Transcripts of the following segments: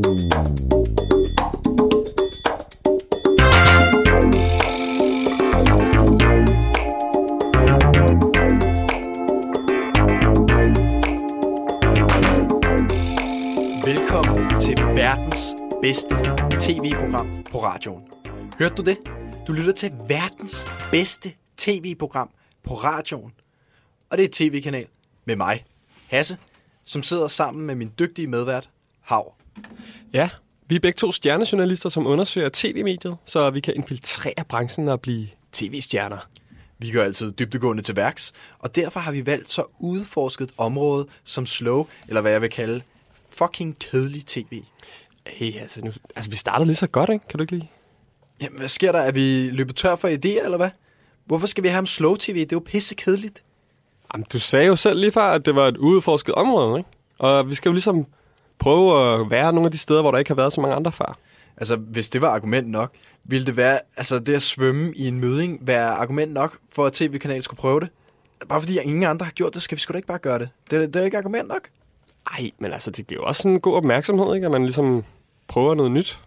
Velkommen til verdens bedste tv-program på radioen. Hørte du det? Du lytter til verdens bedste tv-program på radioen. Og det er et tv-kanal med mig, Hasse, som sidder sammen med min dygtige medvært, Hav. Ja, vi er begge to stjernejournalister, som undersøger tv-mediet, så vi kan infiltrere branchen og blive tv-stjerner. Vi går altid dybdegående til værks, og derfor har vi valgt så udforsket et område som slow, eller hvad jeg vil kalde fucking kedelig tv. Hey, altså, nu, altså, vi startede lige så godt, ikke? Kan du ikke lide? Jamen, hvad sker der? Er vi løbet tør for idéer, eller hvad? Hvorfor skal vi have om slow tv? Det er jo pisse kedeligt. Jamen, du sagde jo selv lige før, at det var et udforsket område, ikke? Og vi skal jo ligesom prøve at være nogle af de steder, hvor der ikke har været så mange andre før. Altså, hvis det var argument nok, ville det være, altså det at svømme i en møding, være argument nok for, at tv-kanalen skulle prøve det? Bare fordi ingen andre har gjort det, skal vi sgu da ikke bare gøre det. Det, det er ikke argument nok. Ej, men altså, det giver jo også en god opmærksomhed, ikke? At man ligesom prøver noget nyt.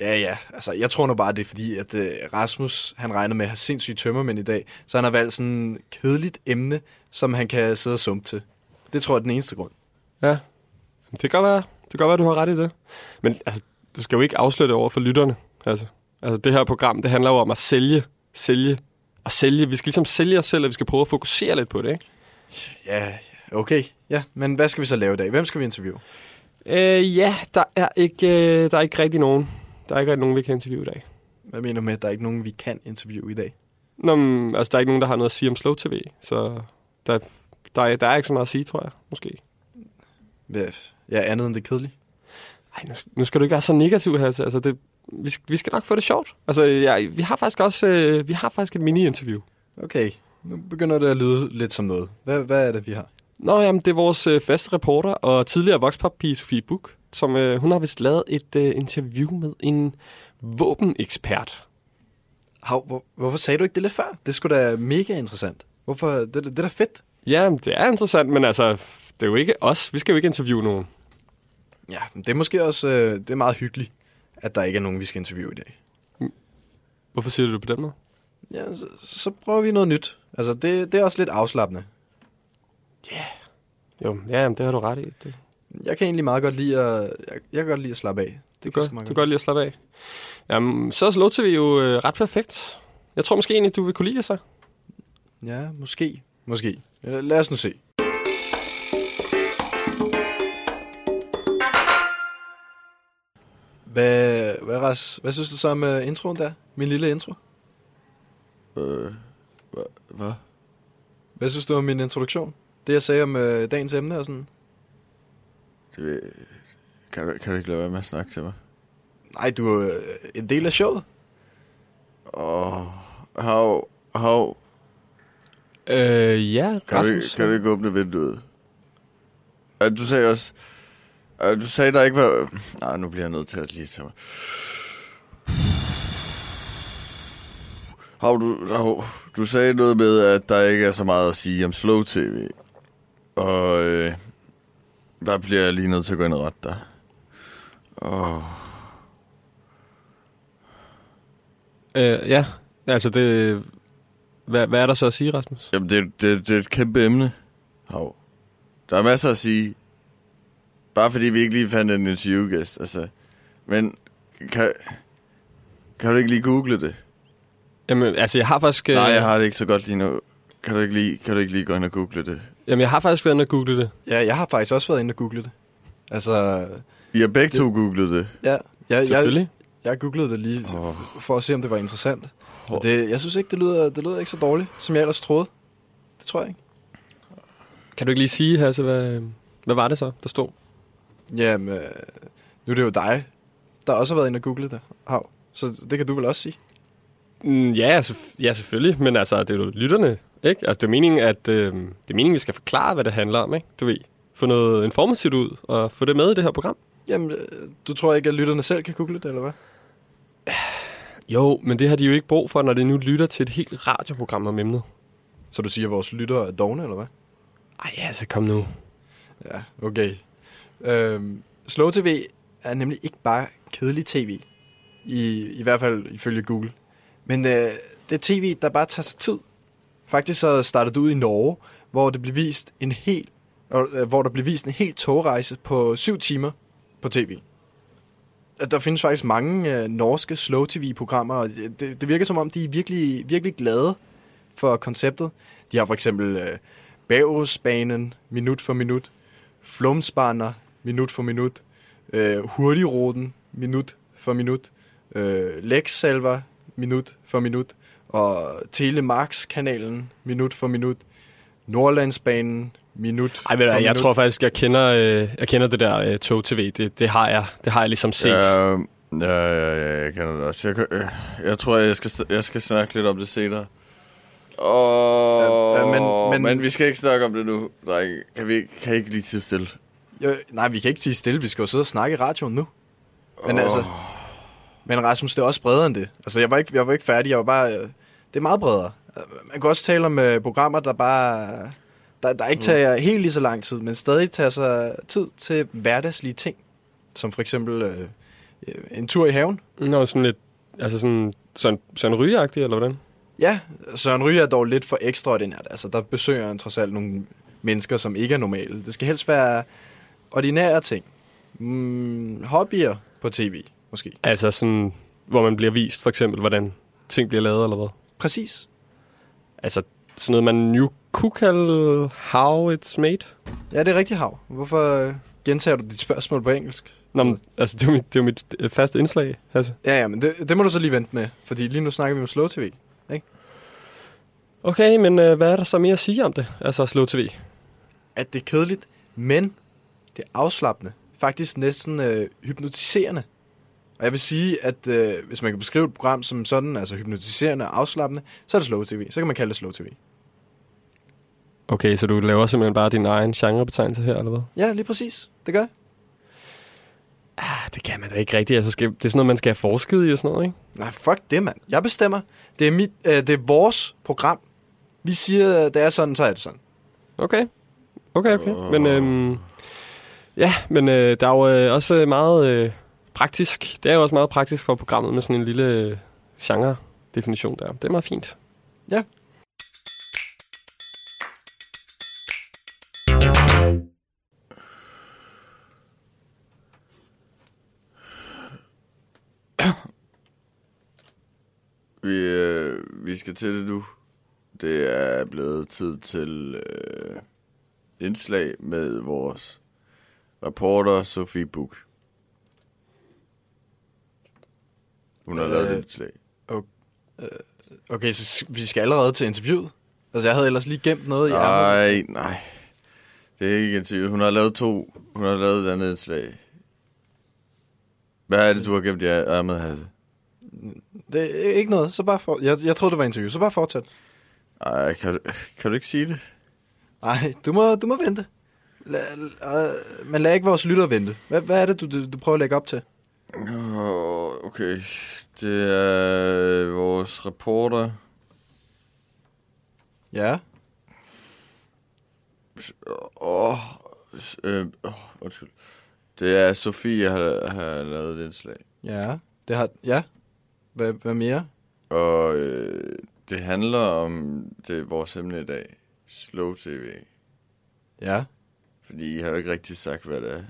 Ja, ja. Altså, jeg tror nu bare, det er fordi, at uh, Rasmus, han regner med at have sindssygt tømmermænd i dag, så han har valgt sådan et kedeligt emne, som han kan sidde og sumpe til. Det tror jeg er den eneste grund. Ja, det kan godt være, det kan godt være, du har ret i det. Men altså, du skal jo ikke afsløre det over for lytterne. Altså, altså det her program, det handler jo om at sælge, sælge og sælge. Vi skal ligesom sælge os selv, og vi skal prøve at fokusere lidt på det, ikke? Ja, okay. Ja, men hvad skal vi så lave i dag? Hvem skal vi interviewe? Øh, ja, der er, ikke, øh, der er ikke rigtig nogen. Der er ikke rigtig nogen, vi kan interviewe i dag. Hvad mener du med, at der er ikke nogen, vi kan interviewe i dag? Nå, men, altså, der er ikke nogen, der har noget at sige om Slow TV, så der, der, er, der er ikke så meget at sige, tror jeg, måske. Ja, ja andet end det kedelige. Ej, nu, nu skal du ikke være så negativ, Hasse. Altså, det, vi, skal, vi skal nok få det sjovt. Altså, ja, vi har faktisk også øh, vi har faktisk et mini-interview. Okay, nu begynder det at lyde lidt som noget. Hvad, hvad er det, vi har? Nå, jamen, det er vores øh, faste reporter og tidligere vokspop-pige Sofie Buk, som øh, hun har vist lavet et øh, interview med en våbenekspert. Hav, hvor, hvorfor sagde du ikke det lidt før? Det skulle da mega interessant. Hvorfor? Det, det, det er da fedt. Ja, det er interessant, men altså, det er jo ikke os. Vi skal jo ikke interviewe nogen. Ja, men det er måske også øh, det er meget hyggeligt, at der ikke er nogen, vi skal interviewe i dag. Hvorfor siger du det på den måde? Ja, så, så prøver vi noget nyt. Altså, det, det er også lidt afslappende. Jo, ja, jamen, det har du ret i. Det, Jeg kan egentlig meget godt lide at, jeg, jeg kan godt lide at slappe af. det er kan godt, du kan godt lide at slappe af. Jamen, så er Slow TV jo øh, ret perfekt. Jeg tror måske egentlig, du vil kunne lide det så. Ja, måske. Måske. Ja, Lad os nu se. Hvad, hvad, Ras, hvad synes du så om uh, introen der? Min lille intro? Øh, hvad? Hvad synes du om min introduktion? Det jeg sagde om uh, dagens emne og sådan. Det, ved- kan, du, kan du ikke lade være med at snakke til mig? Nej, du er uh, en del af showet. Åh, hav, hav, Øh, ja, kan, du, ikke- Rasmus. kan du ikke åbne vinduet? Uh, du sagde også... Uh, du sagde, der ikke var... Nej, nu bliver jeg nødt til at lige tage mig. Hav, du, hav, du sagde noget med, at der ikke er så meget at sige om slow tv. Og øh, der bliver jeg lige nødt til at gå ind og rette dig. Åh, Øh, ja, altså det... Hvad, hvad er der så at sige, Rasmus? Jamen, det, det, det er et kæmpe emne. Hav. Der er masser at sige. Bare fordi vi ikke lige fandt en interviewgæst, altså. Men kan, kan du ikke lige google det? Jamen, altså, jeg har faktisk... Øh. Nej, jeg har det ikke så godt lige nu. Kan du ikke lige, kan du ikke lige gå ind og google det? Jamen, jeg har faktisk været inde og google det. Ja, jeg har faktisk også været inde og google det. Altså, Vi har begge to googlet det. ja, jeg, Selvfølgelig. jeg, jeg googlede det lige Åh. for at se, om det var interessant. Og det, jeg synes ikke, det lyder, det lyder ikke så dårligt, som jeg ellers troede. Det tror jeg ikke. Kan du ikke lige sige, Hasse, hvad, hvad var det så, der stod? Jamen, øh, nu er det jo dig, der også har været inde og google det. Hav. Så det kan du vel også sige? Mm, ja, selvf- ja, selvfølgelig, men altså, det er jo lytterne, ikke? Altså, det er meningen, at øh, det er meningen, vi skal forklare, hvad det handler om, ikke? Du ved, få noget informativt ud, og få det med i det her program. Jamen, øh, du tror ikke, at lytterne selv kan google det, eller hvad? Jo, men det har de jo ikke brug for, når de nu lytter til et helt radioprogram om emnet. Så du siger, at vores lyttere er dogne, eller hvad? Ej, altså, kom nu. Ja, okay. Øhm, Slow TV er nemlig ikke bare kedelig tv. I, I hvert fald ifølge Google. Men øh, det er tv, der bare tager sig tid. Faktisk så startede det ud i Norge, hvor det blev vist en helt øh, hvor der blev vist en helt togrejse på syv timer på tv. Øh, der findes faktisk mange øh, norske slow tv-programmer, og det, det virker som om, de er virkelig, virkelig glade for konceptet. De har for eksempel øh, Bavsbanen, minut for minut, Flumsbaner, minut for minut, øh, Hurtigruten, minut for minut, øh, Lex-salver, minut for minut, og Telemax-kanalen, minut for minut, Nordlandsbanen, minut Ej, hvad, jeg minut. tror faktisk, jeg kender, øh, jeg kender det der øh, tog-tv. Det, det, har jeg, det har jeg ligesom set. Ja, ja, ja, ja, jeg kender det også. Jeg, kan- øh, jeg tror, jeg skal, jeg skal snakke lidt om det senere. Åh, Ja, ja, men- men, men- men, men vi skal ikke snakke om det nu, drenge. Kan vi kan I ikke lige tid stille? Jo, nej, vi kan ikke sige stille. Vi skal jo sidde og snakke i radioen nu. Men Åh. altså... Men Rasmus, det er også bredere end det. Altså, jeg var ikke, jeg var ikke færdig. Jeg var bare... øh, Det er meget bredere. Man kan også tale om øh, programmer, der bare... Der, der ikke tager helt lige så lang tid, men stadig tager sig tid til hverdagslige ting. Som for eksempel øh, øh, en tur i haven. Nå, sådan lidt, altså sådan, sådan, sådan rygeagtigt, eller hvordan? Ja, Søren Ryge er dog lidt for ekstraordinært. Altså, der besøger han trods alt nogle mennesker, som ikke er normale. Det skal helst være ordinære ting. Mm, hobbyer på tv, måske. Altså sådan, hvor man bliver vist, for eksempel, hvordan ting bliver lavet, eller hvad? Præcis. Altså, sådan noget, man jo kunne kalde how it's made. Ja, det er rigtig hav. Hvorfor øh, gentager du dit spørgsmål på engelsk? Nå, men, altså, det er jo mit, det er mit øh, faste indslag, altså. Ja, ja, men det, det må du så lige vente med, fordi lige nu snakker vi om slow tv. Okay, men øh, hvad er der så mere at sige om det? Altså, slow tv. At det er kedeligt, men det er afslappende. Faktisk næsten øh, hypnotiserende. Og jeg vil sige, at øh, hvis man kan beskrive et program som sådan, altså hypnotiserende og afslappende, så er det slow tv. Så kan man kalde det slow tv. Okay, så du laver simpelthen bare din egen genrebetegnelse her, eller hvad? Ja, lige præcis. Det gør jeg. Ah, det kan man da ikke rigtigt. Altså, skal, det er sådan noget, man skal have forsket i og sådan noget, ikke? Nej, fuck det, mand. Jeg bestemmer. Det er, mit, øh, det er vores program. Vi siger, det er sådan, så er det sådan. Okay. Okay, okay. Men, øhm, ja, men øh, der er jo øh, også meget øh, praktisk. Det er jo også meget praktisk for programmet med sådan en lille øh, genre-definition der. Det er meget fint. Ja. Vi, øh, vi skal til det nu. Det er blevet tid til øh, indslag med vores reporter Sofie Buk. Hun har Øh, lavet et indslag. Okay, så s- vi skal allerede til interviewet. Altså, jeg havde ellers lige gemt noget i. Nej, nej. Det er ikke interview. Hun har lavet to. Hun har lavet et andet indslag. Hvad er det, du har gemt i ærmet, Hasse? Det er ikke noget, så bare for... Jeg, jeg troede, det var interview, så bare fortsæt. Ej, kan du, kan du ikke sige det? Nej, du må, du må vente. La, la, men lad ikke vores lytter vente. Hvad, hvad er det, du, du, du prøver at lægge op til? Åh, okay. Det er vores reporter. Ja. Åh, øh, åh, undskyld. Det er Sofie, jeg har, har lavet et indslag. Ja. Det har... Ja. Hvad, hvad mere? Og øh, det handler om det, vores emne i dag. Slow TV. Ja. Fordi I har jo ikke rigtig sagt, hvad det er.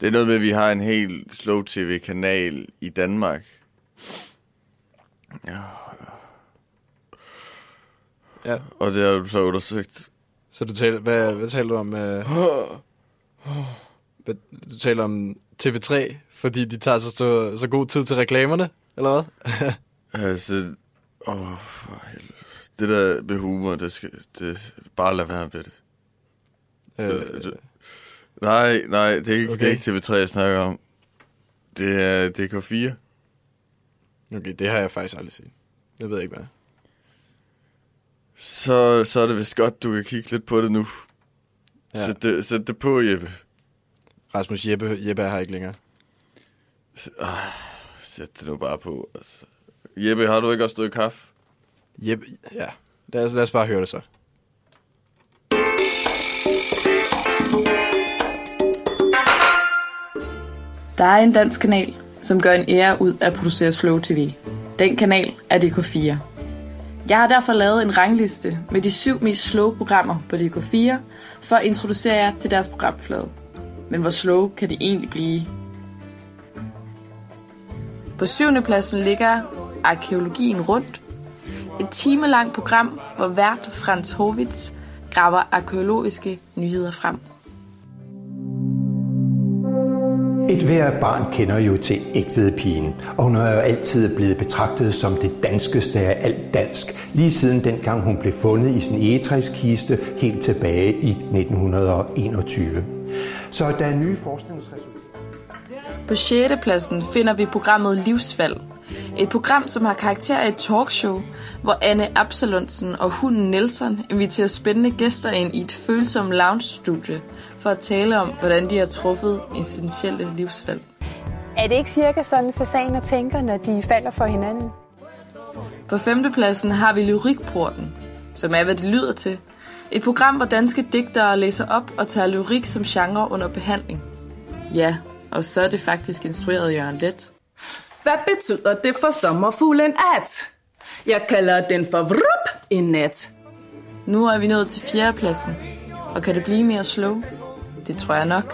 Det er noget med, at vi har en helt slow tv-kanal i Danmark. Ja, Ja. og det har du så undersøgt. Så du taler... Hvad, hvad taler du om? Øh, hvad, du taler om TV3, fordi de tager sig så, så god tid til reklamerne, eller hvad? Altså, åh, for helvede. Det der med humor, det skal, det, bare lad være med det. Øh, det- Nej, nej, det er ikke, okay. det er ikke TV3, jeg snakker om. Det er DK4. okay, det har jeg faktisk aldrig set. Jeg ved ikke, hvad. Så, så er det vist godt, du kan kigge lidt på det nu. Ja. Sæt, det, sæt det på, Jeppe. Rasmus Jeppe, Jeppe er her ikke længere. Sæt det nu bare på. Altså. Jeppe, har du ikke også noget kaffe? Jeppe, ja. Lad os, lad os bare høre det så. Der er en dansk kanal, som gør en ære ud af at producere Slow TV. Den kanal er DK4. Jeg har derfor lavet en rangliste med de syv mest slow programmer på DK4, for at introducere jer til deres programflade. Men hvor slow kan de egentlig blive? På syvende pladsen ligger Arkeologien rundt. Et timelangt program, hvor vært Frans Hovitz graver arkeologiske nyheder frem. Et hver barn kender jo til ægtvedpigen, og hun er jo altid blevet betragtet som det danskeste af alt dansk, lige siden dengang hun blev fundet i sin egetræskiste helt tilbage i 1921. Så der er nye forskningsresultater. På 6. pladsen finder vi programmet Livsvalg. Et program, som har karakter af et talkshow, hvor Anne Absalonsen og hunden Nelson inviterer spændende gæster ind i et følsomt lounge-studie for at tale om, hvordan de har truffet essentielle livsvalg. Er det ikke cirka sådan, fasaner tænker, når de falder for hinanden? På 5. pladsen har vi Lyrikporten, som er, hvad det lyder til. Et program, hvor danske digtere læser op og tager lyrik som genre under behandling. Ja, og så er det faktisk instrueret Jørgen Let. Hvad betyder det for sommerfuglen at? Jeg kalder den for vrup en nat. Nu er vi nået til fjerdepladsen. Og kan det blive mere slow? Det tror jeg nok.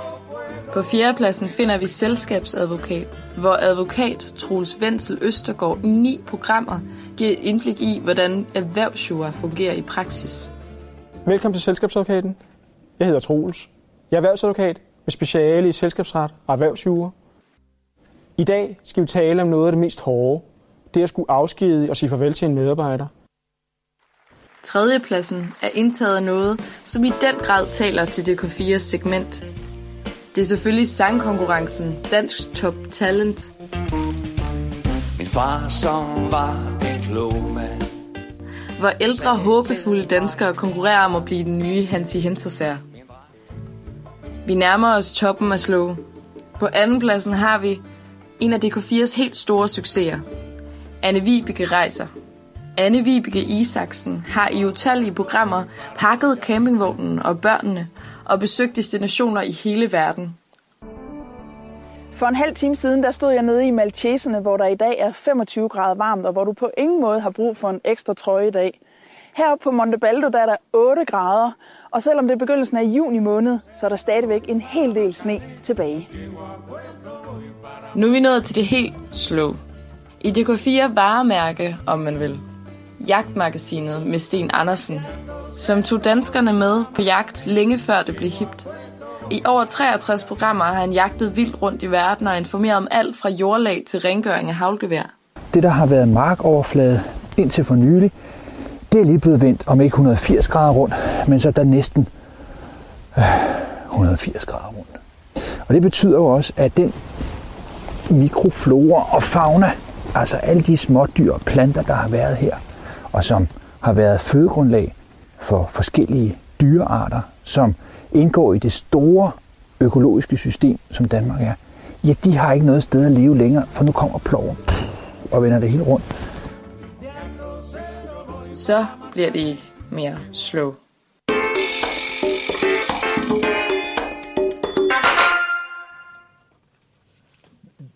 På fjerdepladsen finder vi Selskabsadvokat, hvor advokat Troels Vensel Østergaard i ni programmer giver indblik i, hvordan erhvervsjura fungerer i praksis. Velkommen til Selskabsadvokaten. Jeg hedder Troels. Jeg er erhvervsadvokat med speciale i selskabsret og erhvervsjura. I dag skal vi tale om noget af det mest hårde. Det at skulle afskedige og sige farvel til en medarbejder. Tredjepladsen er indtaget af noget, som i den grad taler til DK4's segment. Det er selvfølgelig sangkonkurrencen Dansk Top Talent. Min far, som var en klog mand. Hvor ældre, håbefulde danskere konkurrerer om at blive den nye Hansi Hintersager. Vi nærmer os toppen af slow. På andenpladsen har vi en af DK4's helt store succeser. Anne Vibeke rejser. Anne Vibeke Isaksen har i utallige programmer pakket campingvognen og børnene og besøgt destinationer i hele verden. For en halv time siden, der stod jeg nede i Malteserne, hvor der i dag er 25 grader varmt, og hvor du på ingen måde har brug for en ekstra trøje i dag. Heroppe på Montebaldo, der er der 8 grader, og selvom det er begyndelsen af juni måned, så er der stadigvæk en hel del sne tilbage. Nu er vi nået til det helt slow. I DK4 varemærke, om man vil. Jagtmagasinet med Sten Andersen, som tog danskerne med på jagt længe før det blev hipt. I over 63 programmer har han jagtet vildt rundt i verden og informeret om alt fra jordlag til rengøring af havlgevær. Det, der har været markoverflade indtil for nylig, det er lige blevet vendt om ikke 180 grader rundt, men så der næsten øh, 180 grader rundt. Og det betyder jo også, at den mikroflora og fauna, altså alle de små dyr og planter, der har været her, og som har været fødegrundlag for forskellige dyrearter, som indgår i det store økologiske system, som Danmark er, ja, de har ikke noget sted at leve længere, for nu kommer ploven og vender det hele rundt. Så bliver det ikke mere slow.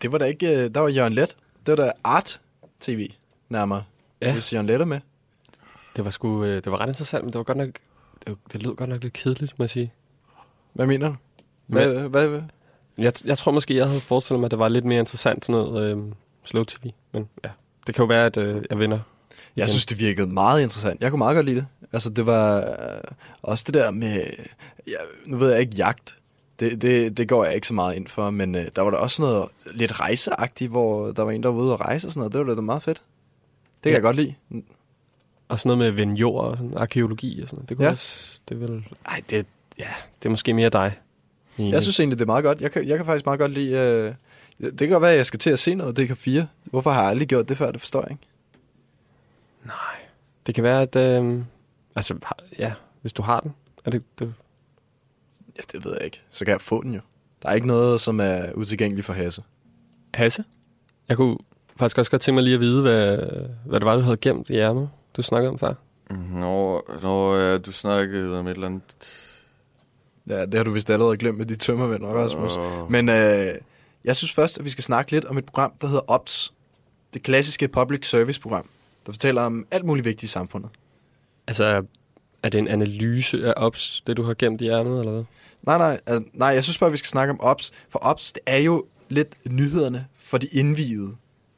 Det var da ikke... øh, Der var Jørgen Let. Det var da Art TV nærmere. Ja. Hvis Jørgen Let er med. Det var, sgu, øh, det var ret interessant, men det var godt nok... Det, det lød godt nok lidt kedeligt, må jeg sige. Hvad mener du? Hvad, hvad, hvad, hvad? Jeg, jeg tror måske, jeg havde forestillet mig, at det var lidt mere interessant sådan noget øh, slow tv. Men ja, det kan jo være, at øh, jeg vinder. Jeg synes, det virkede meget interessant. Jeg kunne meget godt lide det. Altså, det var øh, også det der med... Ja, nu ved jeg ikke, jagt. Det, det, det går jeg ikke så meget ind for, men øh, der var der også noget lidt rejseagtigt, hvor der var en, der var ude at rejse og sådan noget. Det var da meget fedt. Det kan Ja. jeg godt lide. Og sådan noget med at vende jord og sådan, arkeologi og sådan noget. Det kunne Ja. også... Det vil, ej, det, ja, det er måske mere dig. egentlig. Jeg synes egentlig, det er meget godt. Jeg kan, jeg kan faktisk meget godt lide... Øh, det kan godt være, at jeg skal til at se noget DK4. Hvorfor har jeg aldrig gjort det før? Det forstår jeg ikke. Det kan være, at... Øh, altså, ja, hvis du har den. Er det, det, Ja, det ved jeg ikke. Så kan jeg få den jo. Der er ikke noget, som er utilgængeligt for Hasse. Hasse? Jeg kunne faktisk også godt tænke mig lige at vide, hvad, hvad det var, du havde gemt i ærmet, du snakkede om før. Nå, nå ja, du snakkede om et eller andet... Ja, det har du vist allerede glemt med de tømmervend og Rasmus. Åh. Men øh, Jeg synes først, at vi skal snakke lidt om et program, der hedder OPS. Det klassiske public service program, der fortæller om alt muligt vigtigt i samfundet. Altså, er det en analyse af ops, det du har gemt i ærmet, eller hvad? Nej, nej, altså, nej, jeg synes bare, vi skal snakke om OPS. For OPS, det er jo lidt nyhederne for de indvidede.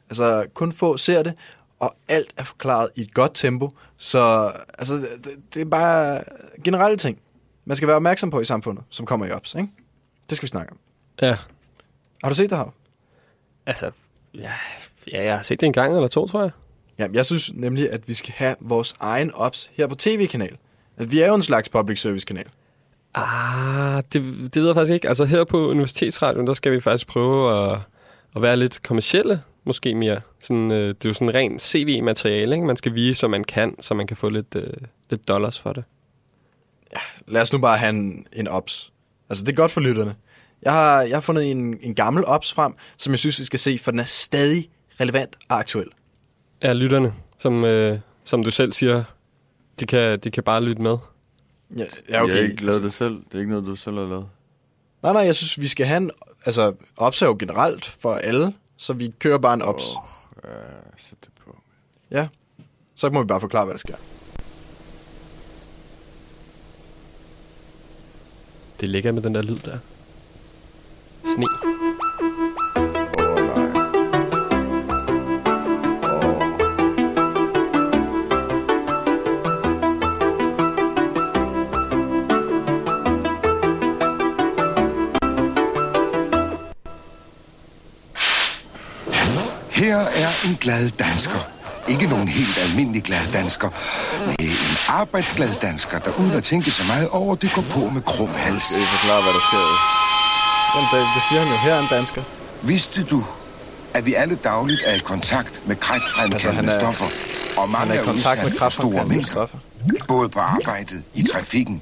Altså, kun få ser det, og alt er forklaret i et godt tempo. Så altså, det, det er bare generelle ting, man skal være opmærksom på i samfundet, som kommer i OPS, ikke? Det skal vi snakke om. Ja. Har du set det her? Altså, ja, ja, jeg har set det en gang eller to, tror jeg. Ja, jeg synes nemlig, at vi skal have vores egen OPS her på tv-kanal. At vi er jo en slags public service-kanal. Ah, det, det ved jeg faktisk ikke. Altså her på Universitetsradioen, der skal vi faktisk prøve at, at være lidt kommercielle, måske mere. Sådan, øh, det er jo sådan ren CV-materiale, ikke? Man skal vise, hvad man kan, så man kan få lidt, øh, lidt dollars for det. Ja, lad os nu bare have en, en OPS. Altså, det er godt for lytterne. Jeg har, jeg har fundet en, en gammel OPS frem, som jeg synes, vi skal se, for den er stadig relevant og aktuel. Ja, lytterne, som, øh, som du selv siger, de kan, de kan bare lytte med. Ja, ja okay. Jeg har ikke lavet det selv. Det er ikke noget, du selv har lavet. Nej, nej, jeg synes, vi skal have en... Altså, OPS jo generelt for alle, så vi kører bare en OPS. Åh, ja, sæt det på. Ja, så må vi bare forklare, hvad der sker. Det ligger med den der lyd der. Sne. Her er en glad dansker. Ikke nogen helt almindelig glad dansker. Nej, en arbejdsglad dansker, der uden at tænke så meget over det, går på med krum hals. Skal I forklare, hvad der sker? Det, det siger han jo her, er en dansker. Vidste du, at vi alle dagligt er i kontakt med kræftfremkaldende Altså, er- stoffer? Og mange er i kontakt med for store kræftfremkaldende mængder. stoffer. Både på arbejdet, i trafikken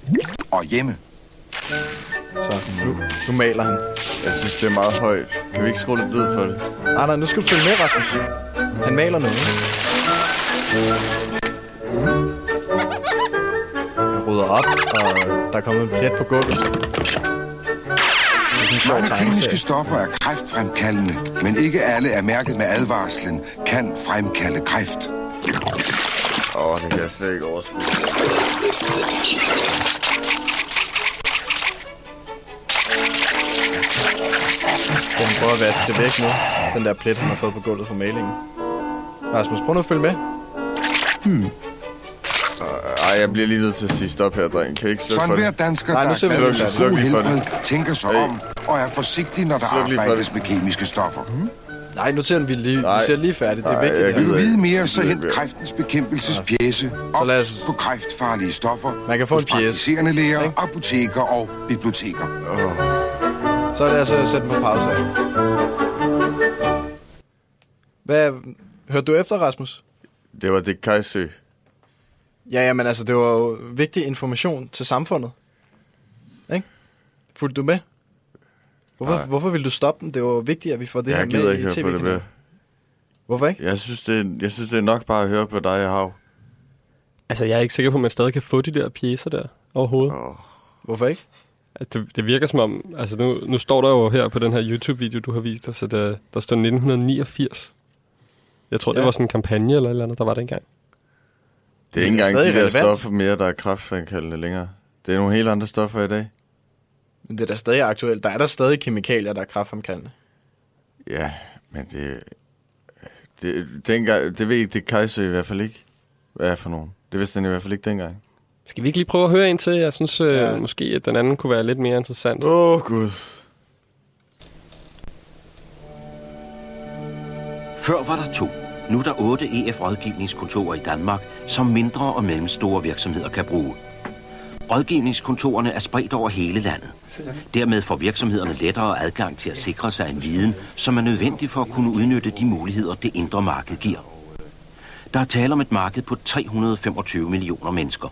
og hjemme. Så nu, nu maler han. Jeg synes, det er meget højt. Kan vi ikke skrue lidt lyd for det? Nej, nej, nu skal du følge med, Rasmus. Han maler noget. Han rydder op, og der er kommet en plet på gulvet. Det er sådan en sjov Mange kemiske stoffer er kræftfremkaldende, men ikke alle er mærket med advarslen, kan fremkalde kræft. Åh, oh, det kan jeg slet ikke overskue. Den prøver at vaske det væk nu. Den der plet, han har fået på gulvet fra malingen. Rasmus, prøv nu at følge med. Ej, jeg bliver lige nødt til at sige stop her, dreng. Kan I ikke slukke Sådan for hver det? dansker, Nej, der er glad for færdigt. Sluk god lige for det. helbred, tænker sig Hey. om og er forsigtig, når der Sluk arbejdes med kemiske stoffer. Nej, nu ser vi lige, vi ser lige færdigt. Det er vigtigt. Vil du vide mere, så hent kræftens bekæmpelsespjæse op os- på kræftfarlige stoffer Man kan få hos en pjece. praktiserende læger, Ikke? apoteker og biblioteker. Så er det altså at sætte på pause af. Hvad, hørte du efter, Rasmus? Det var det Kajsø. Ja, ja, men altså, det var jo vigtig information til samfundet. Ikke? Fulgte du med? Hvorfor, Nej. hvorfor vil du stoppe den? Det var vigtigt, at vi får det Jeg her gider med ikke i høre på det mere. Hvorfor ikke? Jeg synes, det er, jeg synes, det er nok bare at høre på dig, Hav. Altså, jeg er ikke sikker på, at man stadig kan få de der pjæser der overhovedet. Åh, Hvorfor ikke? Det, det virker som om... Altså, nu, nu står der jo her på den her YouTube-video, du har vist os, at der, der står 1989. Jeg tror, ja. Det var sådan en kampagne eller et eller andet, der var det engang. Det er Det ikke engang de der relevant. stoffer mere, der er kraftfremkaldende længere. Det er nogle helt andre stoffer i dag. Men det er da stadig aktuelt. Der er der stadig kemikalier, der er kraftfremkaldende. Ja, men det... Det, dengang, det ved det Kajsø i hvert fald ikke, hvad er for nogen. Det vidste han i hvert fald ikke dengang. Skal vi ikke lige prøve at høre en til? Jeg synes øh, Ja. måske, at den anden kunne være lidt mere interessant. Åh, oh, Gud. Før var der to. Nu er der otte EF-rådgivningskontorer i Danmark, som mindre og mellemstore virksomheder kan bruge. Rådgivningskontorerne er spredt over hele landet. Dermed får virksomhederne lettere adgang til at sikre sig en viden, som er nødvendig for at kunne udnytte de muligheder, det indre marked giver. Der er tale om et marked på 325 millioner mennesker.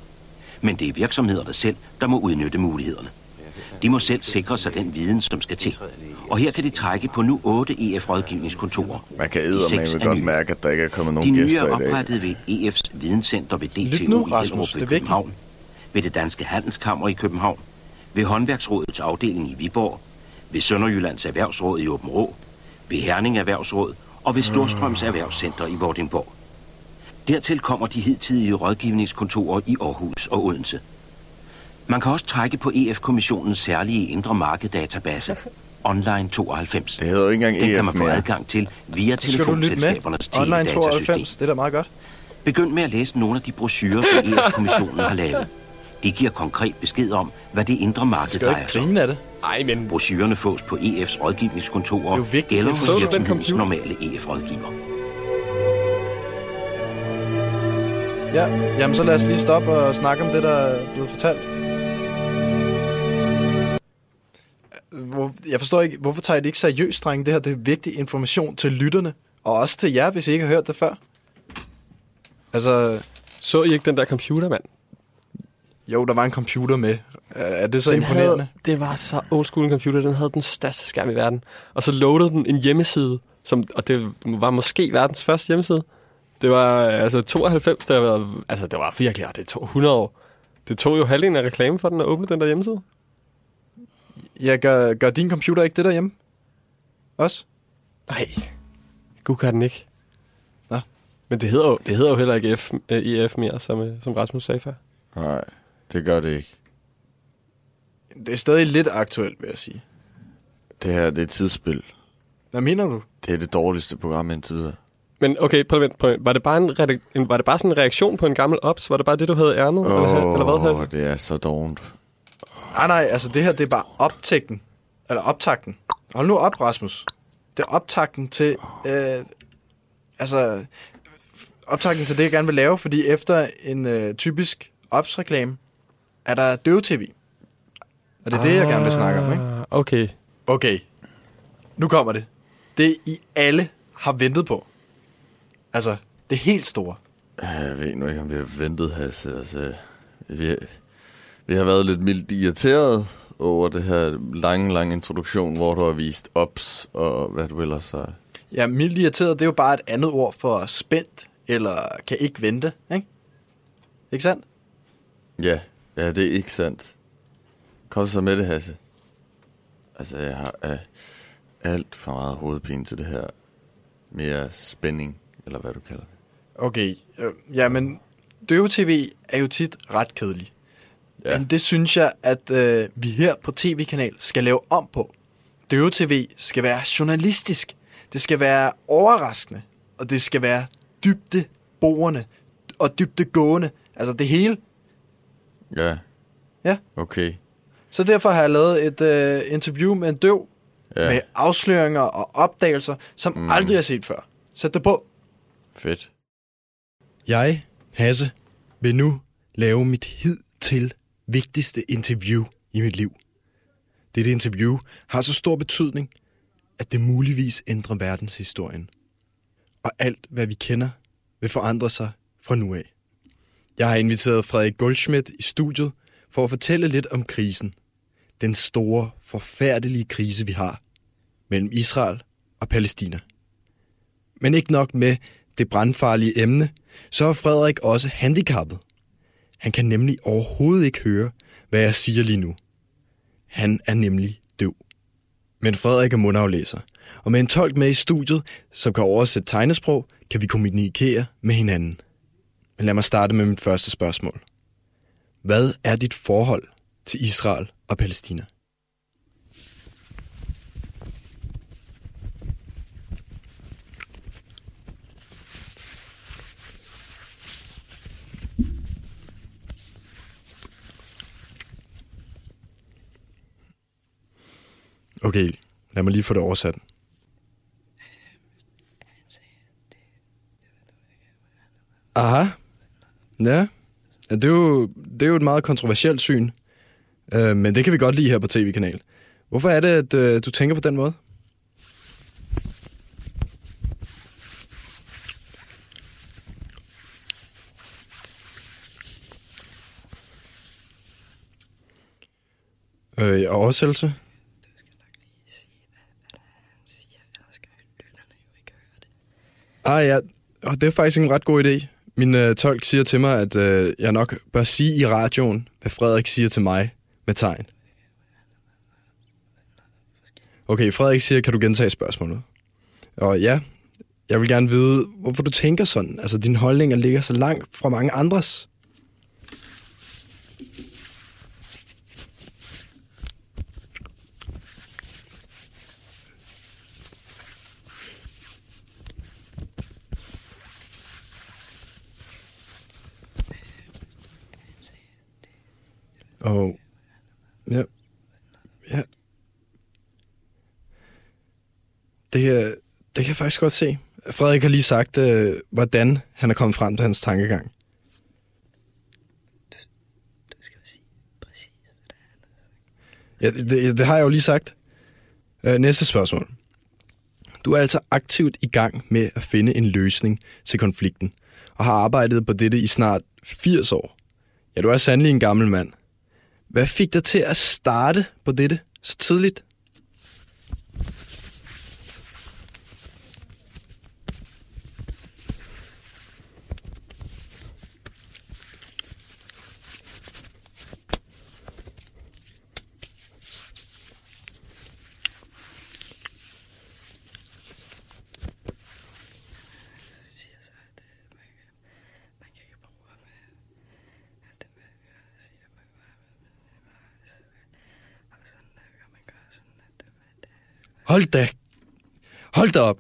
Men det er virksomhederne selv, der må udnytte mulighederne. De må selv sikre sig den viden, som skal til. Og her kan de trække på nu otte EF-rådgivningskontorer. Man kan De eddermame seks er godt nye. mærke, at der ikke er kommet De nogen nye gæster er i dag. oprettet ved EF's videnscenter ved DTU nu, i Rasmus, Hellerup det er. København, ved det Danske Handelskammer i København, ved Håndværksrådets afdeling i Viborg, ved Sønderjyllands Erhvervsråd i Åben Rå, ved Herning Erhvervsråd og ved Storstrøms Erhvervscenter i Vordingborg. Dertil kommer de hidtidige rådgivningskontorer i Aarhus og Odense. Man kan også trække på EF-kommissionens særlige indre marked-database, Online 92. Det hedder jo ikke engang Den kan EF man få mere. adgang til via telefonselskabernes Online teledatasystem. 92, det er da meget godt. Begynd med at læse nogle af de brochurer, som EF-kommissionen har lavet. De giver konkret besked om, hvad det indre marked Skal du drejer sig om. af det? Ej, men... Brochurerne fås på EF's rådgivningskontorer er eller hos virksomhedens normale EF-rådgiver. Ja, jamen så lad os lige stoppe og snakke om det, der er blevet fortalt. Hvor, jeg forstår ikke, hvorfor tager I det ikke seriøst, drenge? Det her det er vigtig information til lytterne, og også til jer, hvis I ikke har hørt det før. Altså, Så I ikke den der computer, mand? jo, der var en computer med. Er- Er det så den imponerende? Havde, det var så old school en computer. Den havde den største skærm i verden. Og så loadede den en hjemmeside, som, og det var måske verdens første hjemmeside. Det var altså 92, der var, altså det var virkelig, det tog 100 år. Det tog jo halvdelen af reklame for den at åbne den der hjemmeside. Ja, gør, gør din computer ikke det derhjemme? Også? Nej, gud kan den ikke. Nå. Men det hedder jo, det hedder jo heller ikke F, EF mere, som, øh, som Rasmus sagde før. Nej, det gør det ikke. Det er stadig lidt aktuelt, vil jeg sige. Det her, det er et tidsspil. Hvad mener du? Det er det dårligste program indtil videre. Men okay, prøv prøv. Var det bare en, en, var det bare sådan en reaktion på en gammel ops? Var det bare det, du havde ærmet? eller, Åh, eller hvad? oh, Hasse? det er så dovent. Nej, nej, altså det her, det er bare optægten. Eller optakten. Hold nu op, Rasmus. Det er optakten til... Øh, altså... Optakten til det, jeg gerne vil lave, fordi efter en øh, typisk opsreklame, er der døve-tv. Og det er det, jeg gerne vil snakke om, ikke? Ah, Okay. Okay. Nu kommer det. Det, I alle har ventet på. Altså, det helt store. Jeg ved nu ikke, om vi har ventet, Hasse. Altså, vi, vi har været lidt mildt irriteret over det her lange, lange introduktion, hvor du har vist ops og hvad du ellers har. Ja, mildt irriteret, det er jo bare et andet ord for spændt, eller kan ikke vente, ikke? Ikke sandt? Ja, ja, det er ikke sandt. Kom så med det, Hasse. Altså, jeg har uh, alt for meget hovedpine til det her. Mere spænding, eller hvad du kalder det. Okay, øh, ja, men døve-tv er jo tit ret kedelig. Ja. Men det synes jeg, at øh, vi her på tv-kanal skal lave om på. Døve-tv skal være journalistisk. Det skal være overraskende. Og det skal være dybdeborende og dybdegående. Altså det hele. Ja. Ja. Okay. Så derfor har jeg lavet et øh, interview med en døv. Ja. Med afsløringer og opdagelser, som mm. aldrig er set før. Sæt det på. Fedt. Jeg, Hasse, vil nu lave mit hidtil vigtigste interview i mit liv. Dette interview har så stor betydning, at det muligvis ændrer verdenshistorien. Og alt, hvad vi kender, vil forandre sig fra nu af. Jeg har inviteret Frederik Goldschmidt i studiet for at fortælle lidt om krisen. Den store, forfærdelige krise, vi har mellem Israel og Palæstina. Men ikke nok med det brandfarlige emne, så er Frederik også handicappet. Han kan nemlig overhovedet ikke høre, hvad jeg siger lige nu. Han er nemlig døv. Men Frederik er mundaflæser, og med en tolk med i studiet, som kan oversætte tegnesprog, kan vi kommunikere med hinanden. Men lad mig starte med mit første spørgsmål. Hvad er dit forhold til Israel og Palæstina? Okay, lad mig lige få det oversat. Aha. Ja. ja det, er jo, det er jo et meget kontroversielt syn. Øh, men det kan vi godt lide her på tv-kanal. Hvorfor er det, at øh, du tænker på den måde? Øh, ja, oversættelse? Ah ja, og det er faktisk en ret god idé. Min øh, tolk siger til mig, at øh, jeg nok bør sige i radioen, hvad Frederik siger til mig med tegn. Okay, Frederik siger, kan du gentage spørgsmålet? Og ja, jeg vil gerne vide, hvorfor du tænker sådan. Altså, dine holdninger ligger så langt fra mange andres. Og ja, ja. Det, kan- det kan jeg faktisk godt se. Frederik har lige sagt, øh, hvordan han er kommet frem til hans tankegang. Ja, det, det har jeg jo lige sagt. Øh, næste spørgsmål. Du er altså aktivt i gang med at finde en løsning til konflikten, og har arbejdet på dette i snart 80 år. Ja, du er sandelig en gammel mand. Hvad fik dig til at starte på dette så tidligt? Hold da. Hold da op.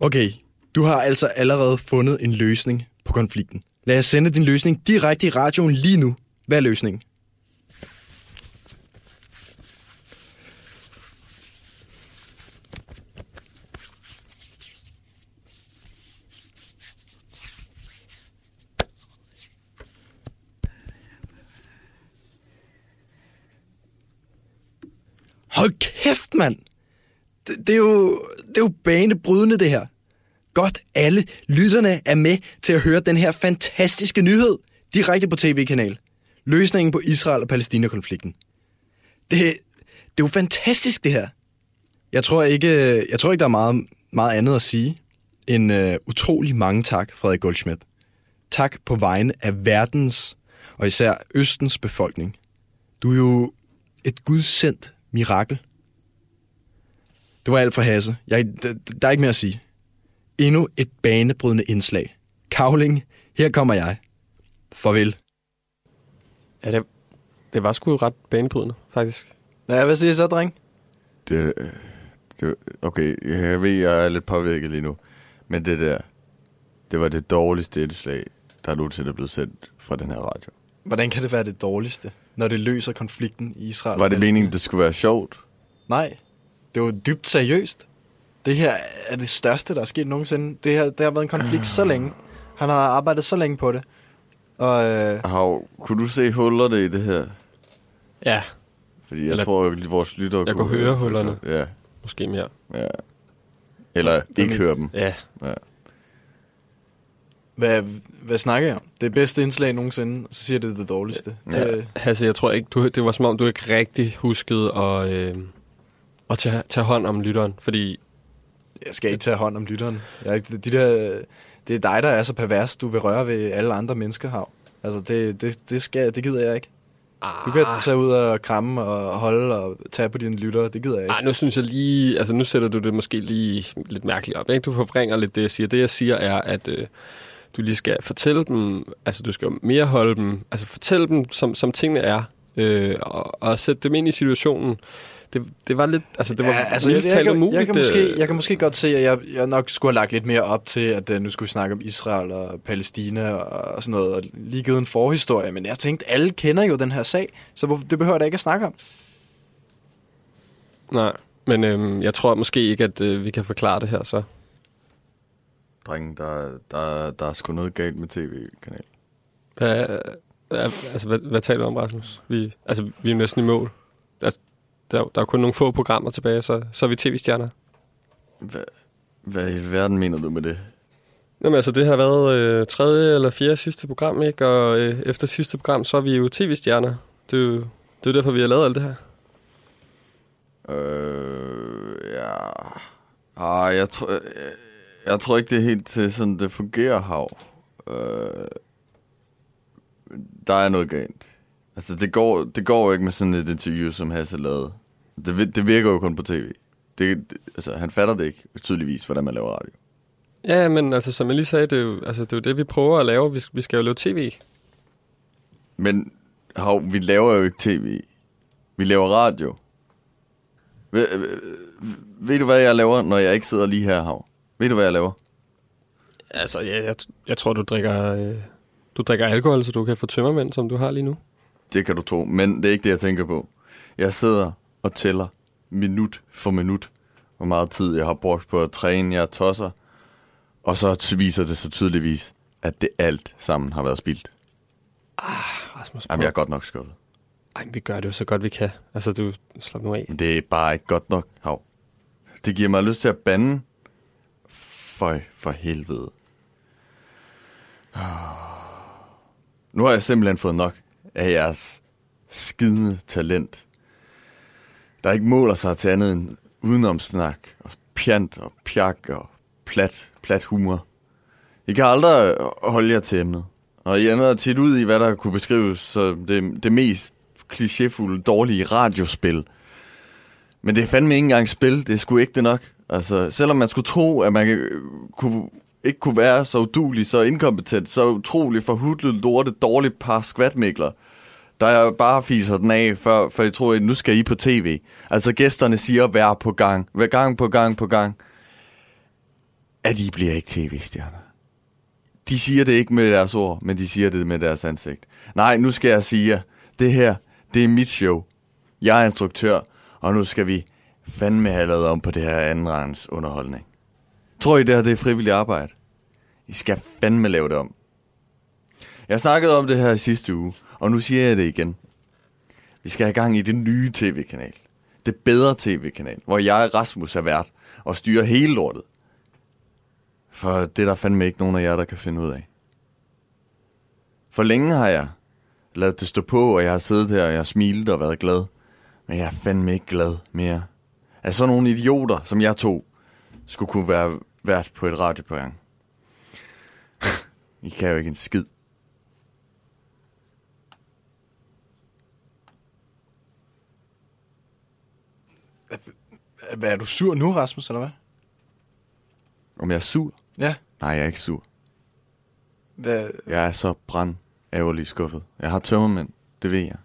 Okay, du har altså allerede fundet en løsning på konflikten. Lad os sende din løsning direkte i radioen lige nu. Hvad er løsningen? Hold kæft, mand! Det, det, er jo, det er jo banebrydende, det her. Godt, alle lytterne er med til at høre den her fantastiske nyhed direkte på tv-kanal. Løsningen på Israel- og Palæstina-konflikten. Det, det er jo fantastisk, det her. Jeg tror ikke, jeg tror ikke der er meget, meget andet at sige end uh, utrolig mange tak, Frederik Goldschmidt. Tak på vegne af verdens og især Østens befolkning. Du er jo et gudsendt mirakel. Det var alt for Hasse. Jeg, der, der er ikke mere at sige. Endnu et banebrydende indslag. Kavling, her kommer jeg. Farvel. Ja, det, det var sgu ret banebrydende, faktisk. Ja, hvad siger I så, dreng? Det, det, okay, jeg ved, jeg er lidt påvirket lige nu. Men det der, det var det dårligste indslag, der nogensinde er blevet sendt fra den her radio. Hvordan kan det være det dårligste, når det løser konflikten i Israel? Var det meningen, det skulle være sjovt? Nej, det var dybt seriøst. Det her er det største, der er sket nogensinde. Det, her, det har været en konflikt så længe. Han har arbejdet så længe på det. Og, øh, Hav, kunne du se hullerne i det her? Ja. Fordi jeg Eller- tror, at vores lyttere Jeg kunne høre hullerne. Ja. Måske mere. ja. Eller ikke høre dem. Ja. ja. hvad, hvad snakker jeg om? Det bedste indslag nogensinde, så siger det det dårligste. Ja. Det, Hasse, jeg tror ikke, du, det var som om, du ikke rigtig huskede at, øh, at tage, tage hånd om lytteren, fordi... Jeg skal ikke tage hånd om lytteren. Jeg, de der, det er dig, der er så pervers, du vil røre ved alle andre mennesker, Hav. Altså, det, det, det, skal, det gider jeg ikke. Du kan tage ud og kramme og holde og tage på dine lyttere. Det gider jeg ikke. Ej, nu synes jeg lige... Altså, nu sætter du det måske lige lidt mærkeligt op, ikke? Du forvrænger lidt det, jeg siger. Det, jeg siger, er, at øh, du lige skal fortælle dem... Altså, du skal mere holde dem... Altså, fortælle dem, som, som tingene er. Øh, og, og sætte dem ind i situationen. Det, det var lidt... Altså, det var ja, altså, jeg, jeg, umuligt. jeg, kan øh, måske, jeg kan måske godt se, at jeg, jeg nok skulle have lagt lidt mere op til, at uh, nu skulle vi snakke om Israel og Palæstina og, og sådan noget, og lige givet en forhistorie. Men jeg tænkte, alle kender jo den her sag, så det behøver jeg da ikke at snakke om. Nej, men øh, jeg tror måske ikke, at øh, vi kan forklare det her, så. Drenge, der, der, der er sgu noget galt med tv-kanalen. Hvad, øh, altså, hvad, hvad taler du om, Rasmus? Vi, altså, vi er næsten i mål. Altså, der, der er kun nogle få programmer tilbage, så, så er vi tv-stjerner. Hvad, hvad i verden mener du med det? Jamen altså, det har været øh, tredje eller fjerde sidste program, ikke? Og øh, efter sidste program, så er vi jo tv-stjerner. Det er jo det er derfor, vi har lavet alt det her. Øh, ja... Ah, jeg, tror, jeg, jeg tror ikke, det er helt til sådan, det fungerer, Hav. Øh, der er noget galt. Altså, det går, det går jo ikke med sådan et interview, som Hasse lavede. Det, det virker jo kun på tv. Det, det, altså, han fatter det ikke, tydeligvis, hvordan man laver radio. Ja, men altså, som jeg lige sagde, det er jo, altså, det, er jo det, vi prøver at lave. Vi, vi skal jo lave tv. Men hov, vi laver jo ikke tv. Vi laver radio. Ved, ved, ved du, hvad jeg laver, når jeg ikke sidder lige her, Hav? Ved du, hvad jeg laver? Altså, ja, jeg, jeg tror, du drikker, øh, du drikker alkohol, så du kan få tømmermænd, som du har lige nu. Det kan du tro, men det er ikke det, jeg tænker på. Jeg sidder og tæller minut for minut, hvor meget tid jeg har brugt på at træne, jeg tosser. Og så viser det sig tydeligvis, at det alt sammen har været spildt. Ah, Rasmus, Jamen, jeg er godt nok skuffet. Ej, vi gør det jo så godt, vi kan. Altså, du slap nu af. Men det er bare ikke godt nok, Hav. Det giver mig lyst til at bande. Føj, for helvede. Nu har jeg simpelthen fået nok af jeres skidende talent. Der ikke måler sig til andet end udenomsnak og pjant og pjak og plat, plat humor. I kan aldrig holde jer til emnet. Og I ender tit ud i, hvad der kunne beskrives som det, det mest klichéfulde, dårlige radiospil. Men det er fandme ikke engang spil, det er sgu ikke det nok. Altså, selvom man skulle tro, at man kunne, ikke kunne være så udulig, så inkompetent, så utrolig forhudlet, lorte, dårligt par skvatmikler, der jeg bare fiser den af, før, for jeg tror, at nu skal I på tv. Altså, gæsterne siger hver på gang, hver gang på gang på gang, at I bliver ikke tv-stjerner. De siger det ikke med deres ord, men de siger det med deres ansigt. Nej, nu skal jeg sige jer, det her, det er mit show. Jeg er instruktør, og nu skal vi fandme have lavet om på det her andenrangs underholdning. Tror I det her, det er frivilligt arbejde? I skal fandme lave det om. Jeg snakkede om det her i sidste uge, og nu siger jeg det igen. Vi skal have gang i det nye tv-kanal. Det bedre tv-kanal, hvor jeg, Rasmus, er vært og styrer hele lortet. For det er der fandme ikke nogen af jer, der kan finde ud af. For længe har jeg ladet det stå på, og jeg har siddet her, og jeg har smilet og været glad. Men jeg er fandme ikke glad mere. At sådan nogle idioter, som jeg to, skulle kunne være vært på et radioprogram. I kan jo ikke en skid. Hvad er du sur nu, Rasmus, eller hvad? Om jeg er sur? Ja. Nej, jeg er ikke sur. Hvad? Jeg er så brand ærgerlig skuffet. Jeg har tømmermænd, det ved jeg.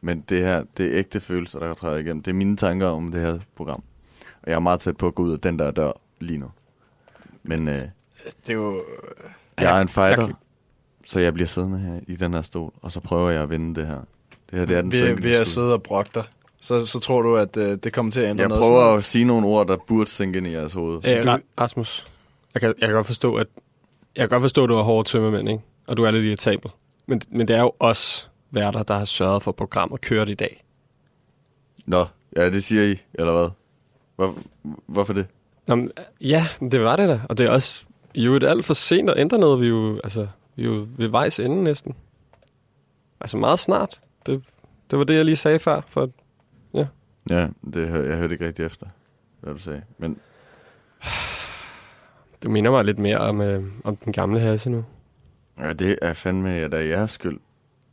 Men det her, det er ægte følelser, der træder igennem. Det er mine tanker om det her program. Og jeg er meget tæt på at gå ud af den der dør lige nu. Men øh, Det er jo... jeg er en fighter, jeg kan- så jeg bliver siddende her i den her stol, og så prøver jeg at vinde det her. Det her, det er den Ved, ved at skud. sidde og brokke dig, så, så tror du, at øh, det kommer til at ændre Jeg noget? prøver sådan at sige nogle ord, der burde synke ind i jeres hoved. Øh, Ra- Rasmus, jeg kan, jeg kan godt forstå, at jeg kan godt forstå, at du er hårde tømmermænd, ikke? Og du er lidt irritabel. Men, men det er jo os værter, der har sørget for, programmet kørt i dag. Nå, ja, det siger I, eller hvad? Hvor, hvorfor det? Nå, men, ja, det var det da. Og det er også i øvrigt alt for sent at ændre noget. Vi er jo, altså, vi er jo ved vejs ende næsten. Altså meget snart. Det, det var det, jeg lige sagde før. For, ja. Det, jeg hørte ikke rigtig efter, hvad du sagde. Men Du minder mig lidt mere om, øh, om den gamle Hasse nu. ja, det er fandme da jeres skyld.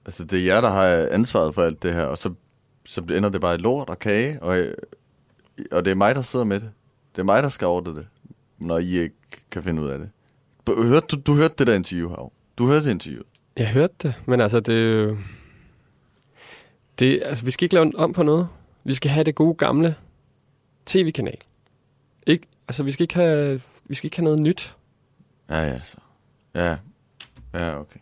Altså, det er jer, der har ansvaret for alt det her, og så, så ender det bare i lort og kage, og, og det er mig, der sidder med det. Det er mig, der skal ordne det, når I ikke kan finde ud af det. Hørte, du, du hørte det der interview, Hav. Du hørte det interview. Jeg hørte det, men altså, det. Det, altså, vi skal ikke lave om på noget. Vi skal have det gode gamle tv-kanal. Ikke, altså, vi skal ikke have, vi skal ikke have noget nyt. Ja, ja, så. Ja, ja, okay.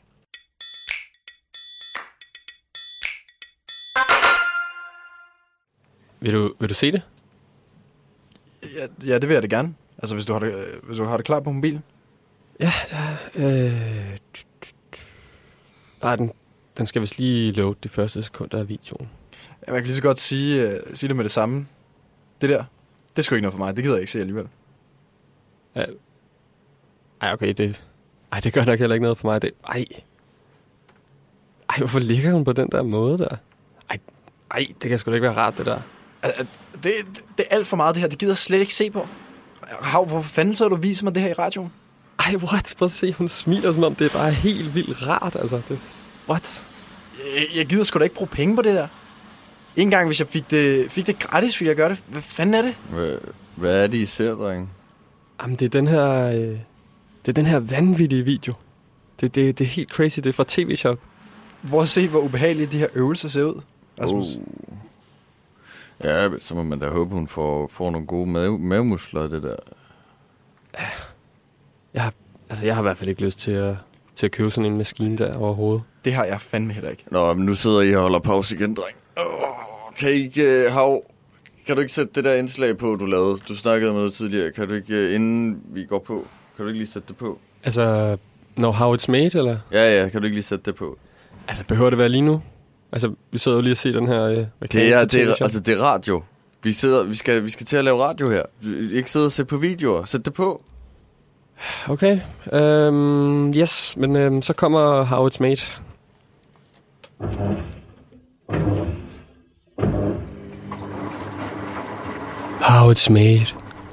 Vil du, vil du se det? Ja, ja, det vil jeg da gerne. Altså, hvis du har det, øh, hvis du har det klar på mobilen. Ja, øh, bare den, den skal vist lige load de første sekunder af videoen. Ja, man kan lige så godt sige, uh, sige det med det samme. Det der, det sgu ikke noget for mig. Det gider jeg ikke se alligevel. Ja. Ej, okay, det... Ej, det gør nok heller ikke noget for mig. Det, ej. Ej, hvorfor ligger hun på den der måde der? Ej, ej det kan sgu da ikke være rart, det der. Det, det, det er alt for meget, det her. Det gider jeg slet ikke se på. Hav, hvor fanden så du viser mig det her i radioen? Ej, what? Prøv at se, hun smiler, som om det er bare helt vildt rart. Altså, det. What? Jeg, jeg gider sgu da ikke bruge penge på det der. Ikke engang hvis jeg fik det, fik det gratis, ville jeg gøre det. Hvad fanden er det? Hvad, Hvad er det, I ser, dreng? Jamen, det er den her... Øh, det er den her vanvittige video. Det, det, det er helt crazy. Det er fra TV-shop. Prøv at se, hvor ubehagelige de her øvelser ser ud. Rasmus. Oh. Ja, så må man da håbe, hun får, får nogle gode mave, mavemuskler det der. Jeg har, altså, jeg har i hvert fald ikke lyst til at, til at købe sådan en maskine der overhovedet. Det har jeg fandme heller ikke. Nå, men nu sidder I og holder pause igen, dreng. Oh, kan I ikke, uh, hav, kan du ikke sætte det der indslag på, du lavede? Du snakkede om noget tidligere. Kan du ikke, uh, inden vi går på, kan du ikke lige sætte det på? Altså, når how it's made, eller? Ja, ja, kan du ikke lige sætte det på? Altså, behøver det være lige nu? Altså, vi sidder jo lige og ser den her øh, Det er, det er, altså, det er radio. Vi, sidder, vi, skal, vi skal til at lave radio her. Ikke sidde og se på videoer. Sæt det på. Okay, øhm, yes, men øhm, så kommer How It's Made. How It's Made.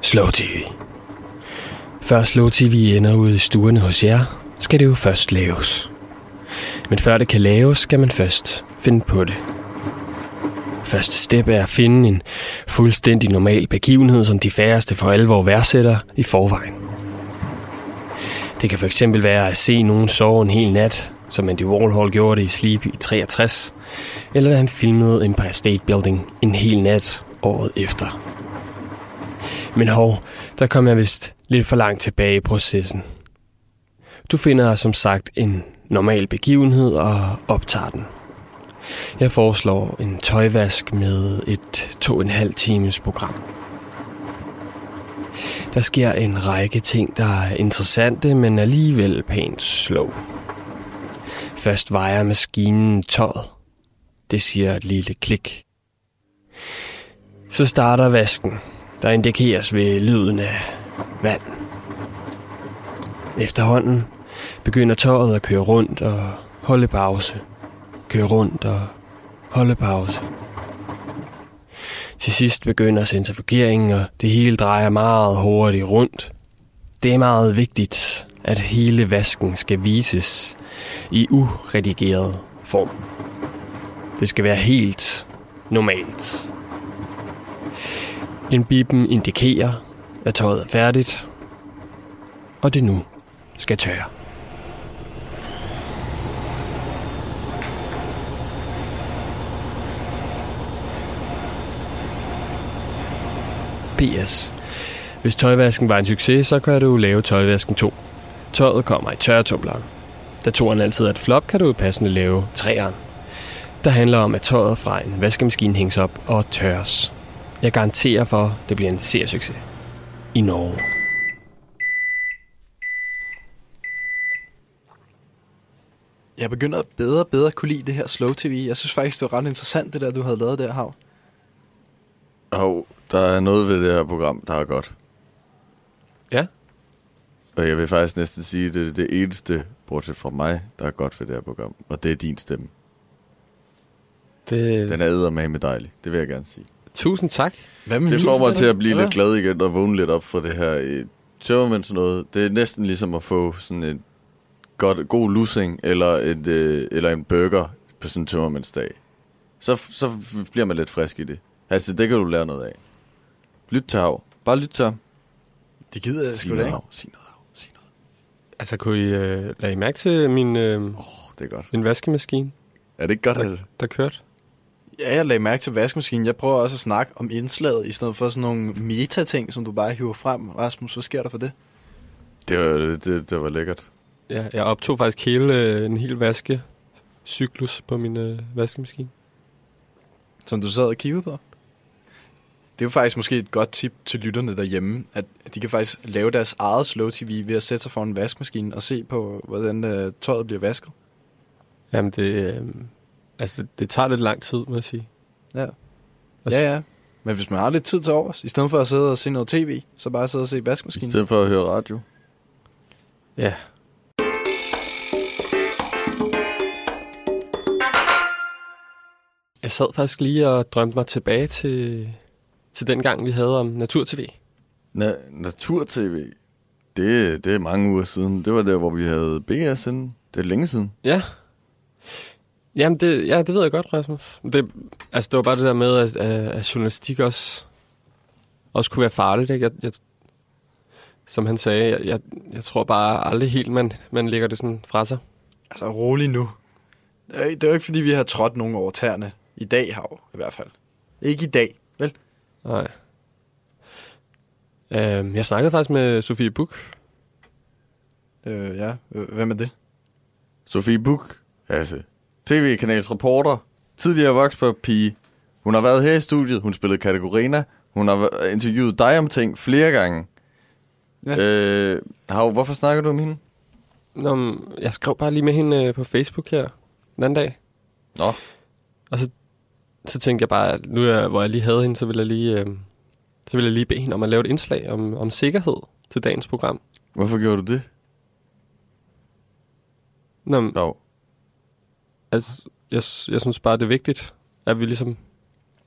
Slow TV. Før Slow TV ender ude i stuerne hos jer, skal det jo først laves. Men før det kan laves, skal man først finde på det. Første step er at finde en fuldstændig normal begivenhed, som de færreste for alvor værdsætter i forvejen. Det kan fx være at se nogen sove en hel nat, som Andy Warhol gjorde det i Sleep i 63, eller da han filmede Empire State Building en hel nat året efter. Men hov, der kom jeg vist lidt for langt tilbage i processen. Du finder som sagt en normal begivenhed og optager den. Jeg foreslår en tøjvask med et to og en halv times program. Der sker en række ting, der er interessante, men alligevel pænt slow. Først vejer maskinen tøjet. Det siger et lille klik. Så starter vasken, der indikeres ved lyden af vand. Efterhånden begynder tøjet at køre rundt og holde pause. Køre rundt og holde pause. Til sidst begynder centrifugeringen, og det hele drejer meget hurtigt rundt. Det er meget vigtigt, at hele vasken skal vises i uredigeret form. Det skal være helt normalt. En bippen indikerer, at tøjet er færdigt, og det nu skal tørre. PS. Hvis tøjvasken var en succes, så kan du lave tøjvasken 2. Tøjet kommer i tørretumbleren. Da toren altid er et flop, kan du passende lave træeren. Der handler om, at tøjet fra en vaskemaskine hænges op og tørres. Jeg garanterer for, at det bliver en seriesucces. I Norge. Jeg begynder bedre og bedre at kunne lide det her slow tv. Jeg synes faktisk, det var ret interessant, det der, du havde lavet der, Hav. Og der er noget ved det her program, der er godt. Ja. Og jeg vil faktisk næsten sige, at det er det eneste, bortset fra mig, der er godt ved det her program. Og det er din stemme. Det... Den er eddermame med dejlig. Det vil jeg gerne sige. Tusind tak. Hvad med Det får mig til at blive Eller? lidt glad igen og vågne lidt op for det her øh, tømmermænds noget. Det er næsten ligesom at få sådan en godt, god lussing eller, et, øh, eller en burger på sådan en tømmermændsdag. Så, så bliver man lidt frisk i det. Altså, det kan du lære noget af. Lyt til hav. Bare lyt til ham. Det gider jeg Sig sgu da noget ikke. hav. Sig noget. Altså, kunne I øh, lade I mærke til min, øh, Oh, det er godt. min vaskemaskine, Er det ikke godt, der, altså? der kørte? Ja, jeg lagde mærke til vaskemaskinen. Jeg prøver også at snakke om indslaget, i stedet for sådan nogle meta-ting, som du bare hiver frem. Rasmus, hvad sker der for det? Det var, det, det var lækkert. Ja, jeg optog faktisk hele, øh, en hel vaskecyklus på min øh, vaskemaskine. Som du sad og kiggede på? Det er jo faktisk måske et godt tip til lytterne derhjemme, at at de kan faktisk lave deres eget slow tv ved at sætte sig foran en vaskemaskine og se på, hvordan øh, tøjet bliver vasket. Jamen, det, øh, altså, det tager lidt lang tid, må jeg sige. Ja. Ja, ja. Men hvis man har lidt tid til overs, i stedet for at sidde og se noget tv, så bare sidde og se I vaskemaskinen. stedet for at høre radio. Ja. Jeg sad faktisk lige og drømte mig tilbage til, til den gang, vi havde om Natur-TV. Na- Natur-TV, det, det er mange uger siden. Det var der, hvor vi havde BS inden. Det er længe siden. Ja. Jamen, det, ja, det ved jeg godt, Rasmus. Det, altså, det var bare det der med, at, at, journalistik også, også kunne være farligt. Ikke? Jeg, jeg, som han sagde, jeg, jeg, jeg tror bare aldrig helt, man, man lægger det sådan fra sig. Altså, rolig nu. Det er, det er jo ikke, fordi vi har trådt nogen over tæerne. I dag har jo, i hvert fald. Ikke i dag, vel? Nej. Øhm, jeg snakkede faktisk med Sofie Buk. Øh, ja, hvem er det? Sofie Buk, altså tv-kanals reporter, tidligere vokspop-pige. Hun har været her i studiet, hun spillede Kategorina, hun har interviewet dig om ting flere gange. Ja. Øh, Hav, hvorfor snakker du om hende? Nå, men jeg skrev bare lige med hende øh, på Facebook her den anden dag. Nå. Og så, så tænkte jeg bare, at nu jeg, hvor jeg lige havde hende, så ville jeg lige, øh, så ville jeg lige bede hende om at lave et indslag om, om sikkerhed til dagens program. Hvorfor gjorde du det? Nå, men, no. Altså, jeg, jeg synes bare, det er vigtigt, at vi ligesom, at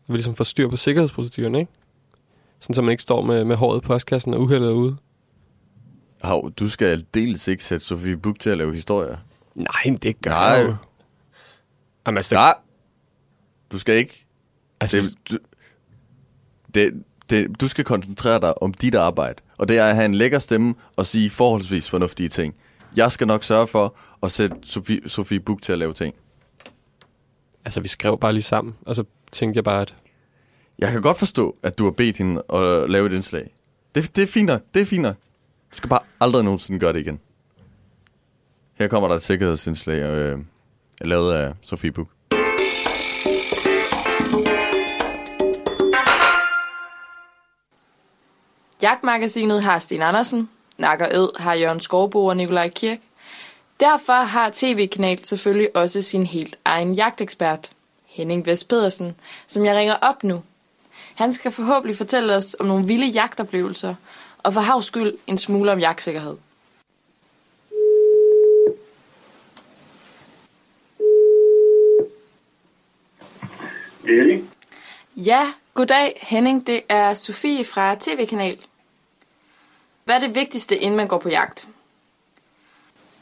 vi ligesom får styr på sikkerhedsproceduren, ikke? Sådan, så man ikke står med, med håret i postkassen og uheldet ude. Hav, du skal aldeles ikke sætte Sofie Buk til at lave historier. Nej, det gør Nej. jeg jo. Jamen, altså, Nej, du skal ikke. Altså, det, du, det, det, du skal koncentrere dig om dit arbejde, og det er at have en lækker stemme og sige forholdsvis fornuftige ting. Jeg skal nok sørge for at sætte Sofie, Sofie Buk til at lave ting. Altså, vi skrev bare lige sammen, og så tænkte jeg bare, at Jeg kan godt forstå, at du har bedt hende at lave et indslag. Det, det er fint nok, det er fint nok. Du skal bare aldrig nogensinde gøre det igen. Her kommer der et sikkerhedsindslag, øh, lavet af Sofie Buk. Jagtmagasinet har Sten Andersen, Nakker Ed har Jørgen Skovbo og Nikolaj Kirk. Derfor har TV-kanal selvfølgelig også sin helt egen jagtekspert, Henning Vest Pedersen, som jeg ringer op nu. Han skal forhåbentlig fortælle os om nogle vilde jagtoplevelser, og for havs skyld en smule om jagtsikkerhed. Erik? Ja, goddag Henning, det er Sofie fra TV-kanal. Hvad er det vigtigste, inden man går på jagt?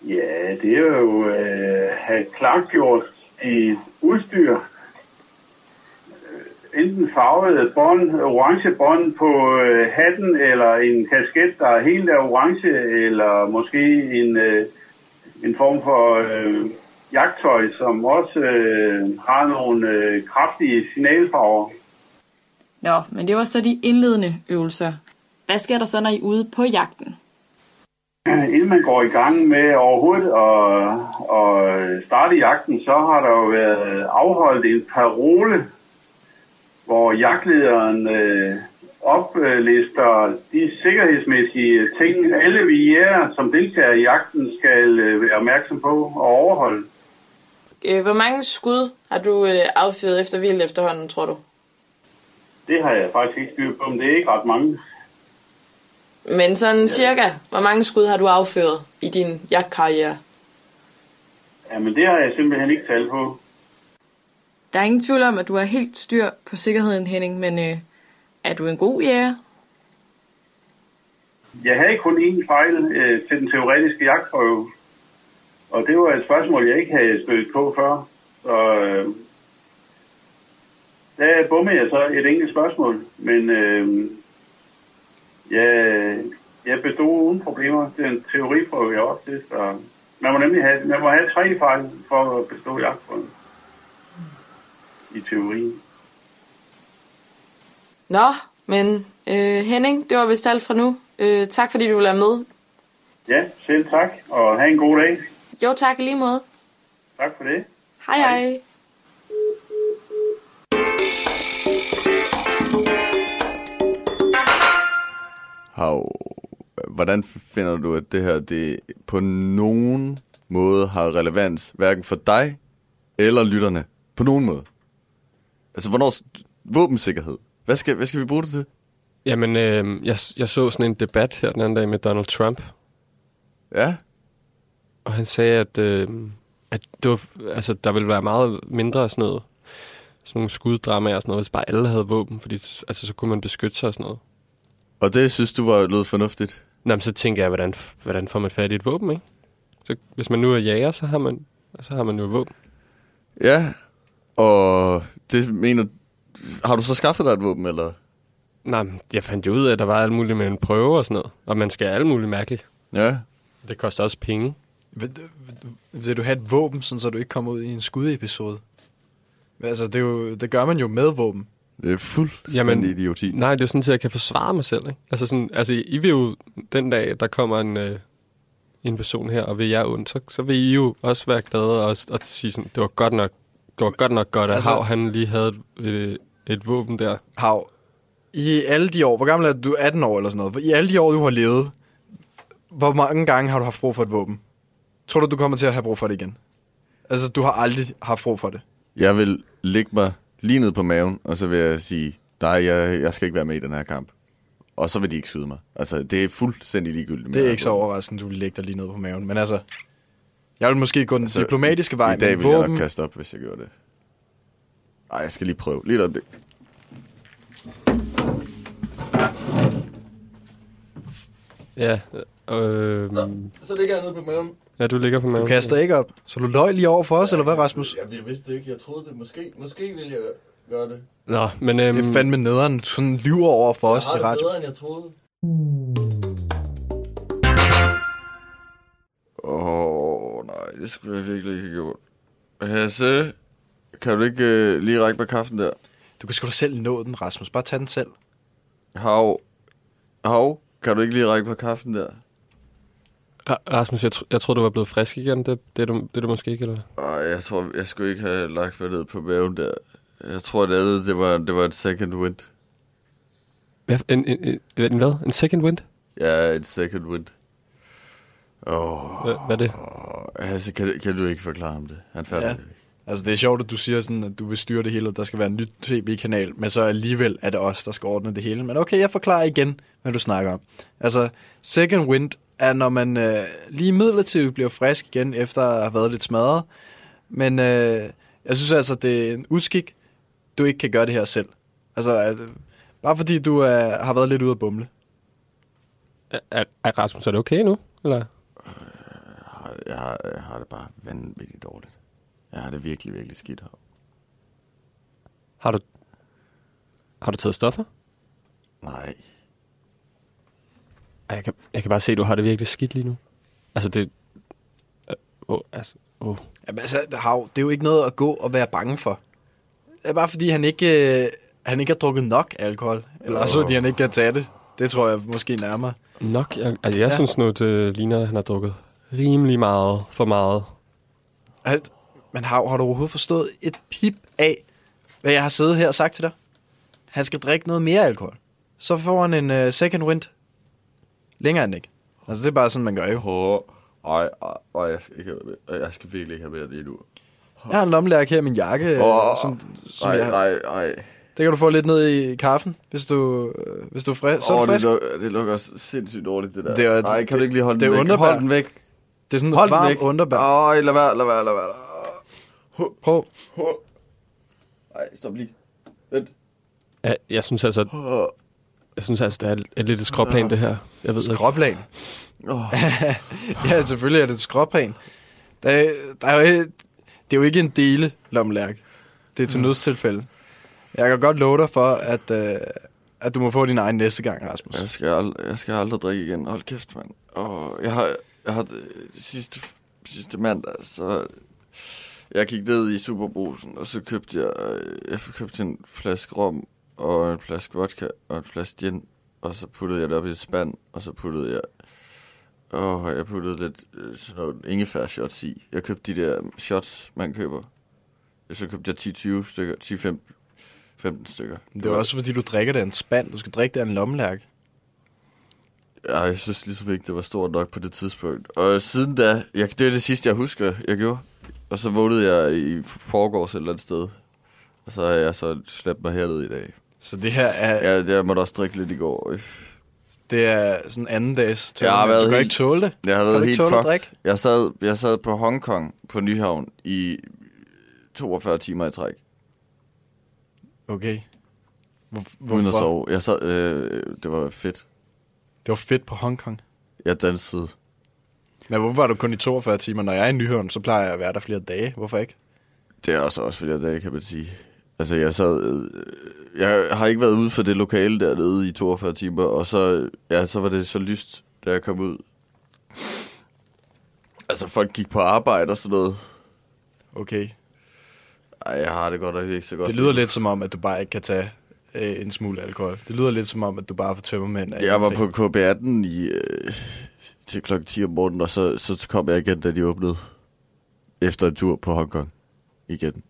Ja, det er jo øh, have klargjort i udstyr. Øh, enten farvet bånd, orange bånd på øh, hatten, eller en kasket, der er helt af orange, eller måske en, øh, en form for øh, jagttøj, som også øh, har nogle øh, kraftige signalfarver. Nå, men det var så de indledende øvelser. Hvad sker der så, når I er ude på jagten? Inden man går i gang med overhovedet at, at starte jagten, så har der jo været afholdt en parole, hvor jagtlederen øh, oplister de sikkerhedsmæssige ting, alle vi jæger, som deltager i jagten, skal øh, være opmærksom på og overholde. Øh, hvor mange skud har du øh, affyret efter vildt efterhånden, tror du? Det har jeg faktisk ikke styr på, men det er ikke ret mange. Men sådan cirka, hvor mange skud har du affyret i din jagtkarriere? Jamen det har jeg simpelthen ikke talt på. Der er ingen tvivl om, at du har helt styr på sikkerheden, Henning, men øh, er du en god jæger? Jeg havde kun én fejl øh, til den teoretiske jagtprøve, og det var et spørgsmål, jeg ikke havde stødt på før. Så øh, der bummede jeg så et enkelt spørgsmål, men øh, jeg, jeg bestod uden problemer. Det er en teoriprøve, jeg også til, så man må nemlig have, man må have tre fejl for at bestå jagtprøven i teorien. Nå, men øh, Henning, det var vist alt fra nu. Øh, tak fordi du ville være med. Ja, selv tak, og have en god dag. Jo, tak lige måde. Tak for det. Hej hej. hej. Hav, hvordan finder du, at det her det på nogen måde har relevans, hverken for dig eller lytterne? På nogen måde. Altså, hvornår... Våbensikkerhed. Hvad skal, hvad skal vi bruge det til? Jamen, øh, jeg, jeg så sådan en debat her den anden dag med Donald Trump. Ja. Og han sagde, at, øh, at det var, altså, der ville være meget mindre af sådan noget. Sådan nogle skuddramaer og sådan noget, hvis bare alle havde våben, fordi altså, så kunne man beskytte sig og sådan noget. Og det synes du var lød fornuftigt? Nå, men så tænker jeg, hvordan, hvordan får man fat i et våben, ikke? Så hvis man nu er jæger, så har man, så har man jo våben. Ja, og det mener... Har du så skaffet dig et våben, eller? Nej, men jeg fandt jo ud af, at der var alt muligt med en prøve og sådan noget. Og man skal alt muligt mærkeligt. Ja. Det koster også penge. Vil, vil du have et våben, sådan, så du ikke kommer ud i en skudepisode? Altså, det, er jo, det gør man jo med våben. Det er fuldstændig idioti. Nej, det er jo sådan, at jeg kan forsvare mig selv. Ikke? Altså, sådan, altså, I vil jo den dag, der kommer en, øh, en person her, og vil jeg ondt, så, så vil I jo også være glade og, og sige sådan, det var godt nok det var godt nok godt, at Altså- Hav, han lige havde et, et, et våben der. Hav, i alle de år, hvor gammel er du? 18 år eller sådan noget. I alle de år, du har levet, hvor mange gange har du haft brug for et våben? Tror du, du kommer til at have brug for det igen? Altså, du har aldrig haft brug for det. Jeg vil lægge mig lige ned på maven, og så vil jeg sige, nej, jeg, jeg skal ikke være med i den her kamp. Og så vil de ikke skyde mig. Altså, det er fuldstændig ligegyldigt. Det er ikke så overraskende, du vil lægge dig lige ned på maven. Men altså, jeg vil måske gå den Altså, diplomatiske vej I dag med vil jeg våben. nok kaste op, hvis jeg gjorde det. Ej, jeg skal lige prøve. Lige et øjeblik. Ja. Øh, så, så ligger jeg nede på maven. Ja, du ligger på maven. Du kaster ikke op. Så du løg lige over for os, eller hvad, Rasmus? Jeg, jeg vidste det ikke. Jeg troede det. Måske, måske ville jeg gøre det. Nå, men... Øhm, Det er fandme nederen. Sådan lyver over for os i radio. end jeg troede. Åh, oh, nej, det skulle jeg virkelig ikke have gjort. Hasse, kan du ikke øh, lige række mig kaffen der? Du kan sgu da selv nå den, Rasmus. Bare tag den selv. Hav, hav, kan du ikke lige række mig kaffen der? Ra- Rasmus, jeg, tr- jeg tror du var blevet frisk igen. Det, det, er, du, det er du måske ikke, eller hvad? Ej, jeg tror, jeg skulle ikke have lagt mig ned på maven der. Jeg tror, det andet, det var, det var en second wind. Ja, en, en, en, en hvad? En second wind? Ja, en second wind. Åh. Hvad, hvad er det? Altså, kan, kan du ikke forklare ham det? Han fatter Ja. det ikke. Altså, det er sjovt, at du siger sådan, at du vil styre det hele, og der skal være en ny tv-kanal, men så alligevel er det os, der skal ordne det hele. Men okay, jeg forklarer igen, hvad du snakker om. Altså, second wind er, når man øh, lige midlertidigt bliver frisk igen, efter at have været lidt smadret. Men øh, jeg synes altså, det er en uskik, du ikke kan gøre det her selv. Altså, at, bare fordi du øh, har været lidt ude at bumle. Er, er, er Rasmus, er det okay nu? Eller? Jeg har, jeg har det bare vanvittigt dårligt. Jeg har det virkelig, virkelig skidt her. Har du, har du taget stoffer? Nej. Jeg kan, jeg kan bare se, at du har det virkelig skidt lige nu. Altså, det... Øh, oh, altså, oh. Jamen, altså, Hav, det er jo ikke noget at gå og være bange for. Det er bare fordi, han ikke, øh, han ikke har drukket nok alkohol. Eller også fordi, han ikke kan tage det. Det tror jeg måske nærmere. Nok? Jeg, altså, jeg Ja. ja. synes nu, det ligner, at han har drukket rimelig meget for meget. Alt. Men Hav, har du overhovedet forstået et pip af, hvad jeg har siddet her og sagt til dig? Han skal drikke noget mere alkohol. Så får han en uh, second wind. Længere end ikke. Altså, det er bare sådan, man gør jo. Åh, ej, ej, ej, jeg skal, ikke jeg skal virkelig ikke have mere lige nu. Jeg har en lommelærke her i min jakke. Åh, øh, som, som ej, jeg, ej, ej. Det kan du få lidt ned i kaffen, hvis du, øh, hvis du er frisk. Så er Åh, du det, frisk. luk, det lukker sindssygt dårligt, det der. Det er- Nej, kan det- du ikke lige holde det er den væk? underbær. Hold den væk. Det er sådan Hold varmt væk. underbær. Ej, lad være, lad være, lad være. Prøv. Nej, stop lige. Vent. Ja, jeg synes altså, jeg synes altså, det er et lidt et skråplan, det her. Jeg ved. Skråplan? Oh. ja, selvfølgelig er det et skråplan. Der, er- der er jo, det er jo ikke en dele lommelærke. Det er til nødstilfælde. Jeg kan godt love dig for, at, øh, at du må få din egen næste gang, Rasmus. Jeg skal, ald- jeg skal aldrig drikke igen. Hold kæft, mand. Og jeg har, jeg har sidste, sidste mandag, så jeg gik ned i Superbrusen, og så købte jeg, øh, jeg købte en flaske rom, og en flaske vodka, og en flaske gin, og så puttede jeg det op i et spand, og så puttede jeg, og jeg puttede lidt øh, sådan noget ingefær shots i. Jeg købte de der shots, man køber. Så købte jeg 10-20 stykker, 10-15 15 stykker. Det er også fordi, du drikker det af en spand. Du skal drikke det af en lommelærke. Ja, jeg synes ligesom ikke, det var stort nok på det tidspunkt. Og siden da, jeg, det er det sidste, jeg husker, jeg gjorde. Og så vågnede jeg i forgårs et eller andet sted. Og så har jeg så slæbt mig herned i dag. Så det her er... Ja, det, jeg måtte også drikke lidt i går. Det er sådan anden dags Jeg har været Du helt, ikke tåle det. Jeg har været helt fucked. Jeg sad, jeg sad på Hongkong på Nyhavn i 42 timer i træk. Okay. Hvor, Uden at hvorfor? sove. Jeg sad, øh, det var fedt. Det var fedt på Hongkong. Jeg dansede. Men hvorfor var du kun i 42 timer? Når jeg er i Nyhavn, så plejer jeg at være der flere dage. Hvorfor ikke? Det er også, også at det kan man sige. Altså, jeg sad... øh, Jeg har ikke været ude for det lokale dernede i 42 timer, og så, ja, så var det så lyst, da jeg kom ud. Altså, folk gik på arbejde og sådan noget. Okay. Ej, jeg har det godt nok ikke så godt. Det lyder lidt som om, at du bare ikke kan tage øh, en smule alkohol. Det lyder lidt som om, at du bare får tømmermænd af Jeg var ingenting. på KB18 i, øh, til klokken 10 om morgenen, og så, så kom jeg igen, da de åbnede. Efter en tur på Hongkong. Igen.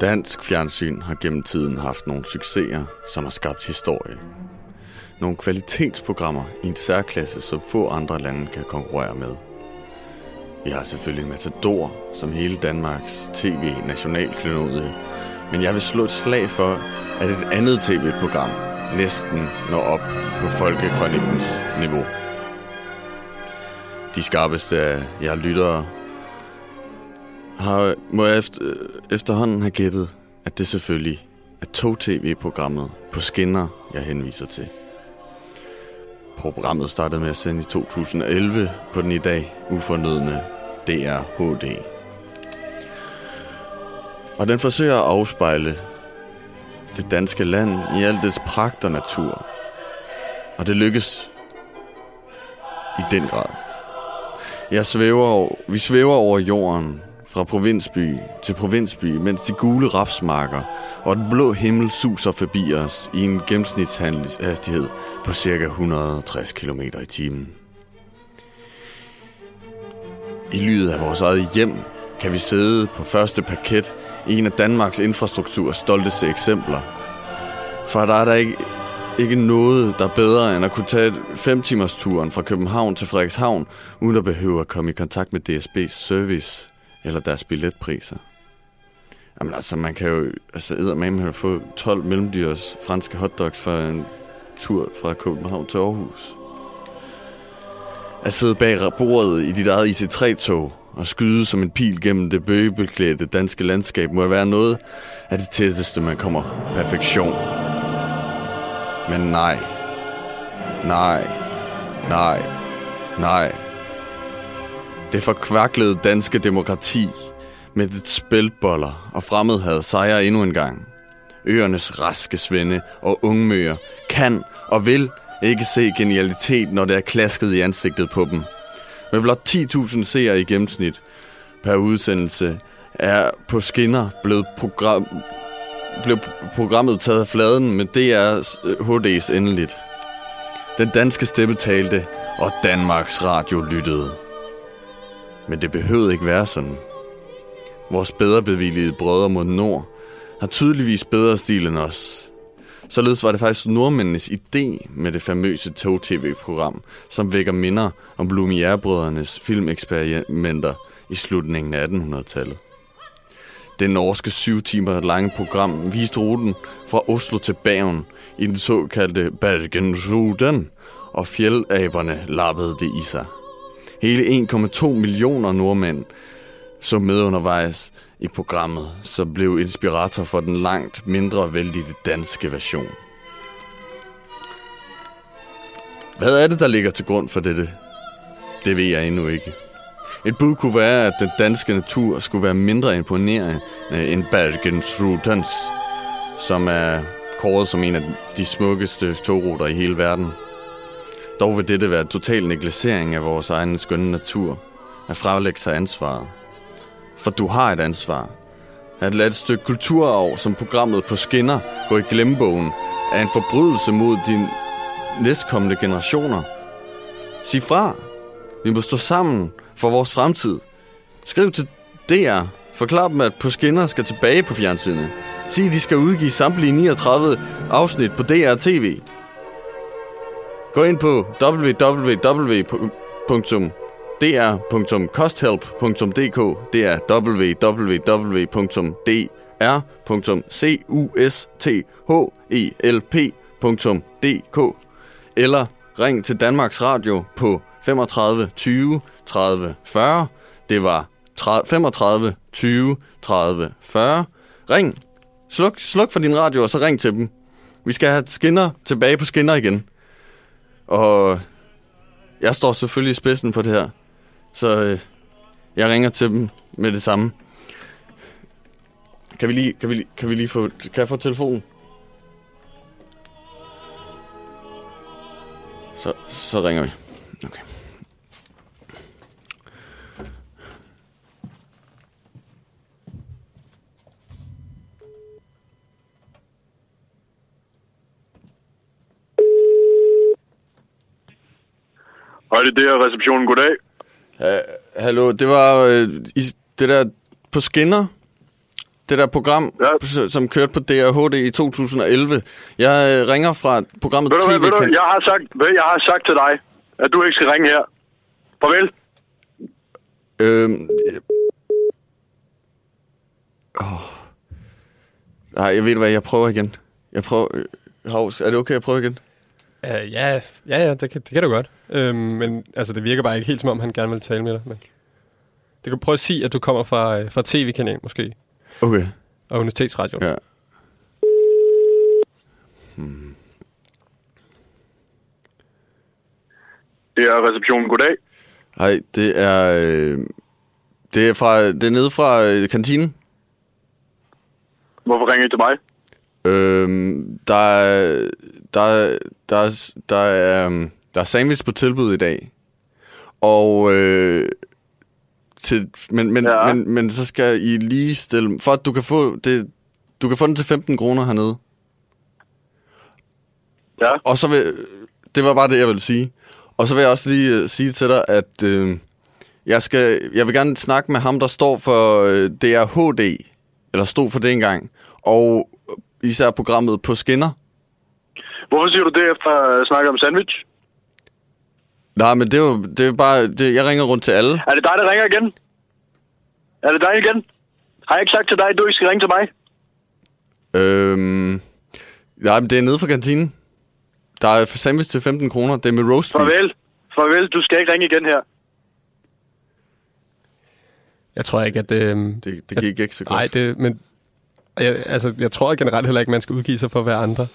Dansk fjernsyn har gennem tiden haft nogle succeser, som har skabt historie. Nogle kvalitetsprogrammer i en særklasse, som få andre lande kan konkurrere med. Vi har selvfølgelig Matador, som hele Danmarks tv-nationalklenodie, men jeg vil slå et slag for, at et andet tv-program næsten når op på Folkekrønikens niveau. De skarpeste af jer lyttere har, må jeg efter, øh, efterhånden have gættet, at det selvfølgelig er tog-tv-programmet på skinner, jeg henviser til. Programmet startede med at sende i 2011 på den i dag ufornødne DR HD. Og den forsøger at afspejle det danske land i al dets pragt og natur. Og det lykkes i den grad. Jeg svæver, over- vi svæver over jorden fra provinsby til provinsby, mens de gule rapsmarker og den blå himmel suser forbi os i en gennemsnitshastighed på ca. 160 km i timen. I lydet af vores eget hjem kan vi sidde på første paket i en af Danmarks infrastrukturs stolteste eksempler. For der er der ikke, ikke noget, der er bedre end at kunne tage 5 timers turen fra København til Frederikshavn, uden at behøve at komme i kontakt med DSB's service eller deres billetpriser. Jamen altså, man kan jo altså, med få 12 mellemdyrs franske hotdogs for en tur fra København til Aarhus. At sidde bag bordet i dit eget IC3-tog og skyde som en pil gennem det bøgebeklædte danske landskab må være noget af det tætteste, man kommer perfektion. Men nej. Nej. Nej. Nej. Det forkvaklede danske demokrati med dets spilboller og fremmedhad sejrer endnu en gang. Øernes raske svende og ungmøer kan og vil ikke se genialitet, når det er klasket i ansigtet på dem. Med blot 10.000 seere i gennemsnit per udsendelse er på skinner blevet program, blev programmet taget af fladen med DR's øh, HD's endeligt. Den danske stemme talte, og Danmarks Radio lyttede. Men det behøvede ikke være sådan. Vores bedre bevilligede brødre mod nord har tydeligvis bedre stil end os. Således var det faktisk nordmændenes idé med det famøse tog-tv-program, som vækker minder om Lumière-brødrenes filmeksperimenter i slutningen af 1800-tallet. Det norske syv timer lange program viste ruten fra Oslo til Bergen i den såkaldte Bergenruten, og fjeldaberne lappede det i sig. Hele 1,2 millioner nordmænd så med undervejs i programmet, så blev inspirator for den langt mindre vældige danske version. Hvad er det, der ligger til grund for dette? Det ved jeg endnu ikke. Et bud kunne være, at den danske natur skulle være mindre imponerende end Bergensrutens, som er kåret som en af de smukkeste togruter i hele verden. Dog vil dette være en total negligering af vores egen skønne natur, at fralægge sig ansvaret. For du har et ansvar. At lade et stykke kulturarv, som programmet på skinner, gå i glemmebogen, er en forbrydelse mod dine næstkommende generationer. Sig fra. Vi må stå sammen for vores fremtid. Skriv til DR. Forklar dem, at på skinner skal tilbage på fjernsynet. Sig, at de skal udgive samtlige 39 afsnit på DR TV. Gå ind på www.dr.kosthelp.dk Det er www.dr.kusthelp.dk Eller ring til Danmarks Radio på 35 20 30 40. Det var 35 20 30 40. Ring. Sluk, sluk for din radio, og så ring til dem. Vi skal have skinner tilbage på skinner igen. Og jeg står selvfølgelig i spidsen for det her. Så øh, jeg ringer til dem med det samme. Kan vi lige, kan vi lige, kan vi lige få, kan jeg få telefonen? Så, så ringer vi. Okay. Hej, det er receptionen. Goddag. Uh, hallo, det var øh, i, det der på skinner. Det der program, ja. som kørte på DRHD i 2011. Jeg øh, ringer fra programmet Ved du, hvad, TV. ved du, jeg har, sagt, ved, jeg har sagt til dig, at du ikke skal ringe her. Farvel. Øhm, øh, åh. Nej, jeg ved hvad, jeg prøver igen. Jeg prøver... Øh, Havs, er det okay, at prøve igen? Uh, ja, ja, ja det, kan, det kan du godt. Øhm, men altså, det virker bare ikke helt, som om han gerne vil tale med dig. Men det kan prøve at sige, at du kommer fra, øh, fra tv-kanal måske. Okay. Og Universitetsradio. Ja. Det er receptionen. Goddag. Nej, det er... Øh, det er, fra, det er nede fra øh, kantinen. Hvorfor ringer I til mig? Øhm, der, er, der, er- der, er- der, er, øhm, der er sandwich på tilbud i dag. Og... Øh, til, men, men, ja. men, men så skal I lige stille... For at du kan få det... Du kan få den til 15 kroner hernede. Ja. Og så vil... Det var bare det, jeg ville sige. Og så vil jeg også lige øh, sige til dig, at øh, jeg, skal, jeg vil gerne snakke med ham, der står for øh, DRHD, eller stod for det engang, og især programmet på skinner. Hvorfor siger du det efter at snakke om sandwich? Nej, men det er jo det er bare... Det, jeg ringer rundt til alle. Er det dig, der ringer igen? Er det dig igen? Har jeg ikke sagt til dig, at du ikke skal ringe til mig? Øhm, nej, men det er nede fra kantinen. Der er sandwich til 15 kroner. Det er med roast beef. Farvel. Farvel, du skal ikke ringe igen her. Jeg tror ikke, at... Øh, det, det gik ikke så godt. Nej, det, men... Jeg, altså, jeg tror generelt heller ikke, man skal udgive sig for at være andre.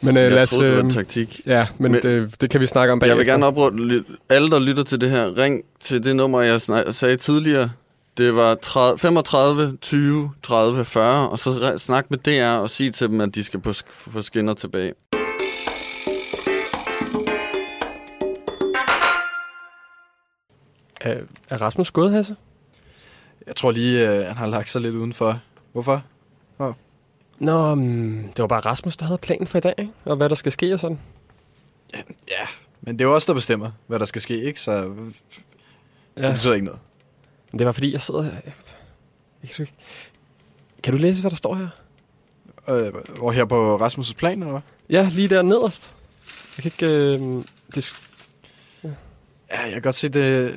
Men øh, Jeg lad os, troede, det var en øh, taktik. Ja, men, men det, det kan vi snakke om bagefter. Jeg vil gerne opråbe ly- alle, der lytter til det her. Ring til det nummer, jeg snak- sagde tidligere. Det var 30, 35 20 30 40, og så snak med DR og sig til dem, at de skal på, få skinner tilbage. Er, er Rasmus gået, Hasse? Jeg tror lige, øh, han har lagt sig lidt udenfor. Hvorfor? Oh. Nå, mm, det var bare Rasmus, der havde planen for i dag, ikke? Og hvad der skal ske og sådan. Ja, men det er jo os, der bestemmer, hvad der skal ske, ikke? Så ja. det betyder ikke noget. Men det var fordi, jeg sidder her. Jeg, jeg kan, ikke... kan du læse, hvad der står her? Øh, hvor her på Rasmus' plan, eller hvad? Ja, lige der nederst. Jeg kan ikke... Øh, det... Ja, jeg kan godt se, det,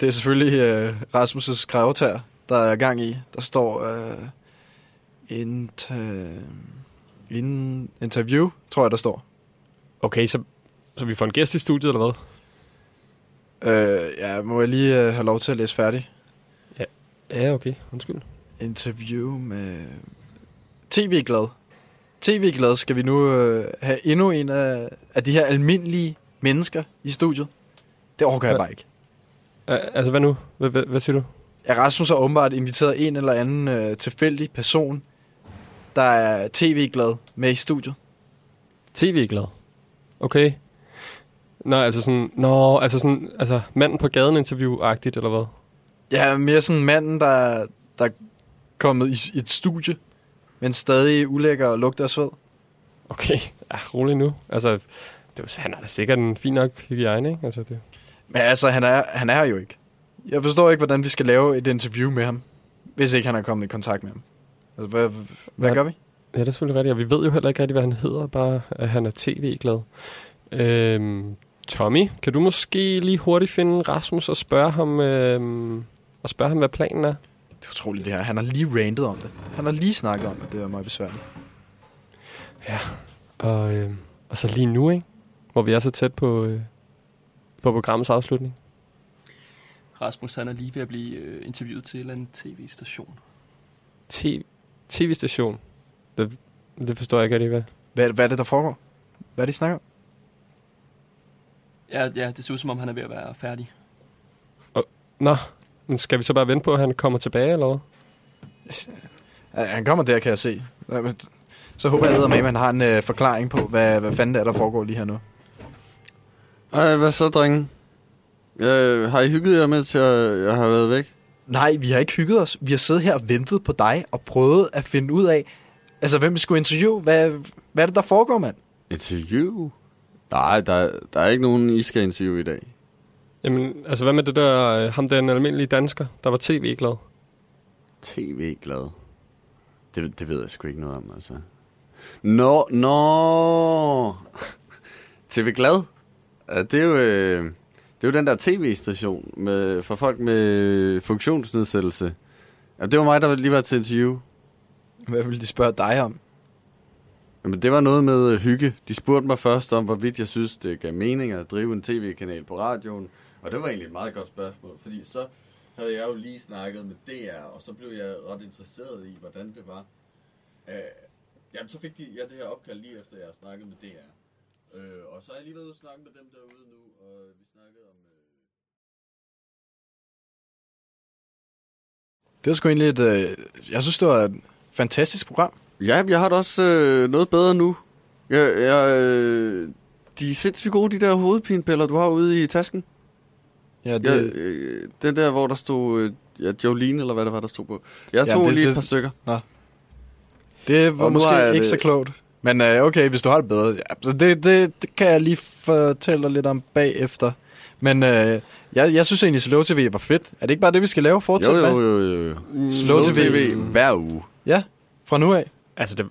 det er selvfølgelig øh, Rasmus' gravetær, der er gang i. Der står øh, int, øh, in, interview, tror jeg, der står. Okay, så, så vi får en gæst i studiet, eller hvad? Øh, ja, må jeg lige øh, have lov til at læse færdig? Ja, ja okay. Undskyld. Interview med TV-glad. TV-glad skal vi nu øh, have endnu en af, af de her almindelige mennesker i studiet. Det overgår jeg bare ikke. Altså, hvad nu? Hvad, hvad, hvad siger du? Ja, Rasmus har åbenbart inviteret en eller anden øh, tilfældig person, der er tv-glad med i studiet. TV-glad? Okay. Nå, altså sådan, nå, altså sådan, altså manden på gaden interview-agtigt, eller hvad? Ja, mere sådan manden, der, der er kommet i, et studie, men stadig ulækker og lugter af sved. Okay, ja, rolig nu. Altså, det var, han har da sikkert en fin nok hygiejne, ikke? Altså, det, Men altså, han er, han er jo ikke. Jeg forstår ikke, hvordan vi skal lave et interview med ham, hvis ikke han er kommet i kontakt med ham. Altså, hvad, hvad, hvad gør vi? Ja, det er selvfølgelig rigtigt, og vi ved jo heller ikke rigtig, hvad han hedder, bare at han er tv-glad. Øhm, Tommy, kan du måske lige hurtigt finde Rasmus og spørge ham, øhm, og spørge ham, hvad planen er? Det er utroligt det her. Han har lige rantet om det. Han har lige snakket om, at det er meget besværligt. Ja, og, øhm, og så lige nu, ikke? Hvor vi er så tæt på, øh, på programmets afslutning. Rasmus han er lige ved at blive øh, interviewet til en eller anden tv-station. TV TV-station. Det, det forstår jeg ikke rigtig, hvad. Hvad, hvad er det, der foregår? Hvad er det, I snakker om? Ja, ja, det ser ud som om, han er ved at være færdig. Og, nå, men skal vi så bare vente på, at han kommer tilbage, eller hvad? Han kommer der, kan jeg se. Så håber jeg, med, at man har en øh, forklaring på, hvad, hvad fanden det er, der foregår lige her nu. Ej, hvad så, drenge? Jeg, har I hygget jer med til, at jeg har været væk? Nej, vi har ikke hygget os. Vi har siddet her og ventet på dig og prøvet at finde ud af, altså hvem vi skulle interviewe. Hvad, hvad er det, der foregår, mand? Interview? Nej, der, der er ikke nogen, I skal interviewe i dag. Jamen, altså hvad med det der, øh, ham den almindelige dansker, der var tv-glad? TV-glad? Det, det ved jeg sgu ikke noget om, altså. Nå, nå! TV-glad? Ja, det er jo... Øh, det er jo den der tv-station med, for folk med funktionsnedsættelse. Ja, det var mig, der lige var til interview. Hvad ville de spørge dig om? Jamen, det var noget med øh, hygge. De spurgte mig først om, hvorvidt jeg synes, det gav mening at drive en tv-kanal på radioen. Og det var egentlig et meget godt spørgsmål, fordi så havde jeg jo lige snakket med DR, og så blev jeg ret interesseret i, hvordan det var. Uh, jamen, så fik de ja, det her opkald lige efter, jeg har snakket med DR. Uh, og så er jeg lige været ude og snakke med dem derude nu, og vi snakkede om... Uh... Det var sgu egentlig et... Øh, jeg synes, det var et fantastisk program. Ja, jeg har da også øh, noget bedre nu. Jeg, jeg, øh, de er sindssygt gode, de der hovedpinepiller, du har ude i tasken. Ja, det... Ja, øh, den der, hvor der stod øh, ja, Jolene, eller hvad det var, der stod på. Jeg Ja, tog det- lige et det- par stykker. Nå. Det var Og måske har jeg ikke det- så klogt. Men øh, okay, hvis du har det bedre. Ja, så det, det, det kan jeg lige fortælle dig lidt om bagefter. Men øh, jeg, jeg synes egentlig, Slow TV var fedt. Er det ikke bare det, vi skal lave? Fortsæt Jo, jo, jo, jo. Mm. Slow Slow TV TV. hver uge. Ja, fra nu af. Altså, det,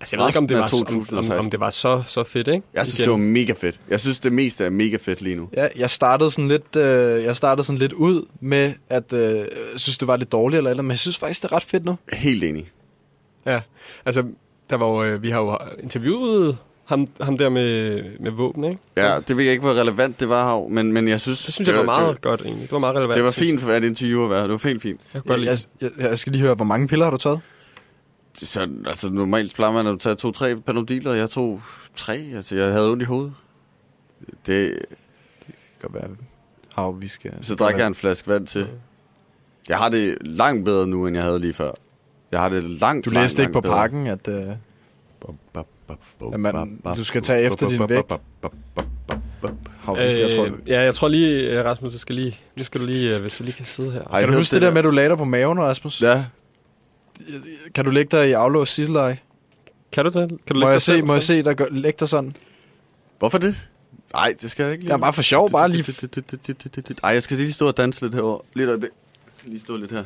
altså jeg ved ikke, om det, var, om, om, om det var så, så fedt, ikke? Jeg synes, Igen. det var mega fedt. Jeg synes, det meste er mega fedt lige nu. Ja, jeg startede sådan lidt, øh, jeg startede sådan lidt ud med, at øh, jeg synes, det var lidt dårligt eller eller, men jeg synes faktisk, det er ret fedt nu. Helt enig. Ja, altså, der var jo, øh, vi har jo interviewet ham, ham der med, med våben, ikke? Ja, det ved jeg ikke, hvor relevant det var, Hav, men, men jeg synes... Det synes jeg var meget godt, egentlig. Det var meget relevant. Det var fint for et interview at være. Det var helt fint. Jeg godt Jeg, jeg, jeg skal lige høre, hvor mange piller har du taget? Så, altså, normalt plejer man at tage to-tre panodiler, og jeg tog tre. Altså, jeg havde ondt i hovedet. Det... Det kan være, Hav, vi skal... Så drikker jeg en flaske vand til. Jeg har det langt bedre nu, end jeg havde lige før. Jeg har det langt, Du langt, læste ikke langt på bedre. pakken, at, øh, at man, du skal tage efter din vægt. Hav, Øh, jeg tror, ja, jeg tror lige, øh, Rasmus, du skal lige, nu skal du lige, øh, hvis du lige kan sidde her. Kan du huske det der med, at du lagde dig på maven, Rasmus? Ja. Kan du lægge dig i aflåst sideleje? Kan du det? Kan du må jeg se, må jeg se dig lægge dig sådan? Hvorfor det? Nej, det skal jeg ikke lige. Det er bare for sjov, bare lige... Ej, jeg skal lige stå og danse lidt herovre. Lige et øjeblik. Jeg skal lige stå lidt her.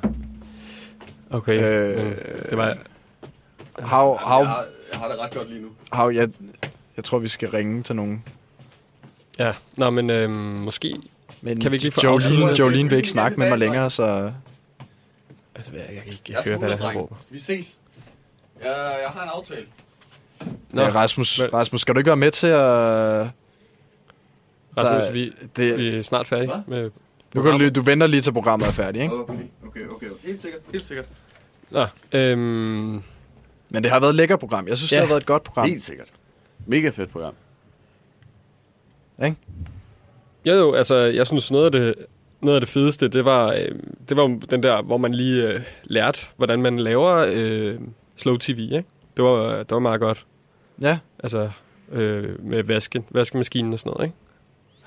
Okay, Øh, det var... Hav, hav, Jeg har, jeg har det ret godt lige nu. hav, jeg, jeg tror, vi skal ringe til nogen. Ja, nå, men øhm, måske Men kan vi ikke lige få Jolene, afsluttet- Jolene vil ikke snakke med mig længere, så... Altså, jeg, jeg kan ikke Jeg høre, hvad der er, råber. Vi ses. Jeg, jeg har en aftale. Nå. Ja, Rasmus, Rasmus, skal du ikke være med til at... Rasmus, Der- vi, det- vi er snart færdige med... Du, kan, lige- du venter lige til programmet er færdigt, ikke? Okay, okay, okay. Helt sikkert, helt sikkert. Nå, øhm, Men det har været et lækkert program. Jeg synes, Ja. det har været et godt program. Helt sikkert. Mega fedt program. Ikke? Jo, jo, altså, jeg synes, noget af det, noget af det fedeste, det var, øh, det var den der, hvor man lige øh, lærte, hvordan man laver øh, slow tv, ikke? Det var, det var meget godt. Ja. Altså, øh, med vasken, vaskemaskinen og sådan noget, ikke?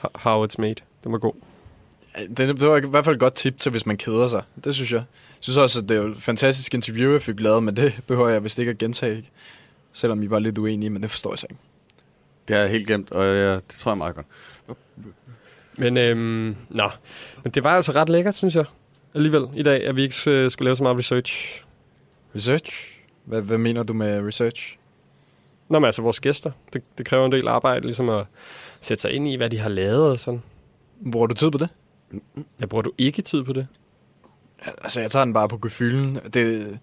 Ho- How it's made. Den var god. Det, det var i hvert fald et godt tip til, hvis man keder sig. Det synes jeg. Jeg synes også, at det er jo et fantastisk interview, jeg fik lavet, men det behøver jeg vist ikke at gentage. Selvom I var lidt uenige, men det forstår jeg så ikke. Det har jeg helt glemt, og ja, det tror jeg er meget godt. Men, øhm, nå. Men det var altså ret lækkert, synes jeg. Alligevel, i dag, at vi ikke øh, skulle lave så meget research. Research? Hvad, hvad mener du med research? Nå, men altså vores gæster. Det, det kræver en del arbejde, ligesom at sætte sig ind i, hvad de har lavet og sådan. Bruger du tid på det? Jeg bruger du ikke tid på det? Altså, jeg tager den bare på gefylden. Det,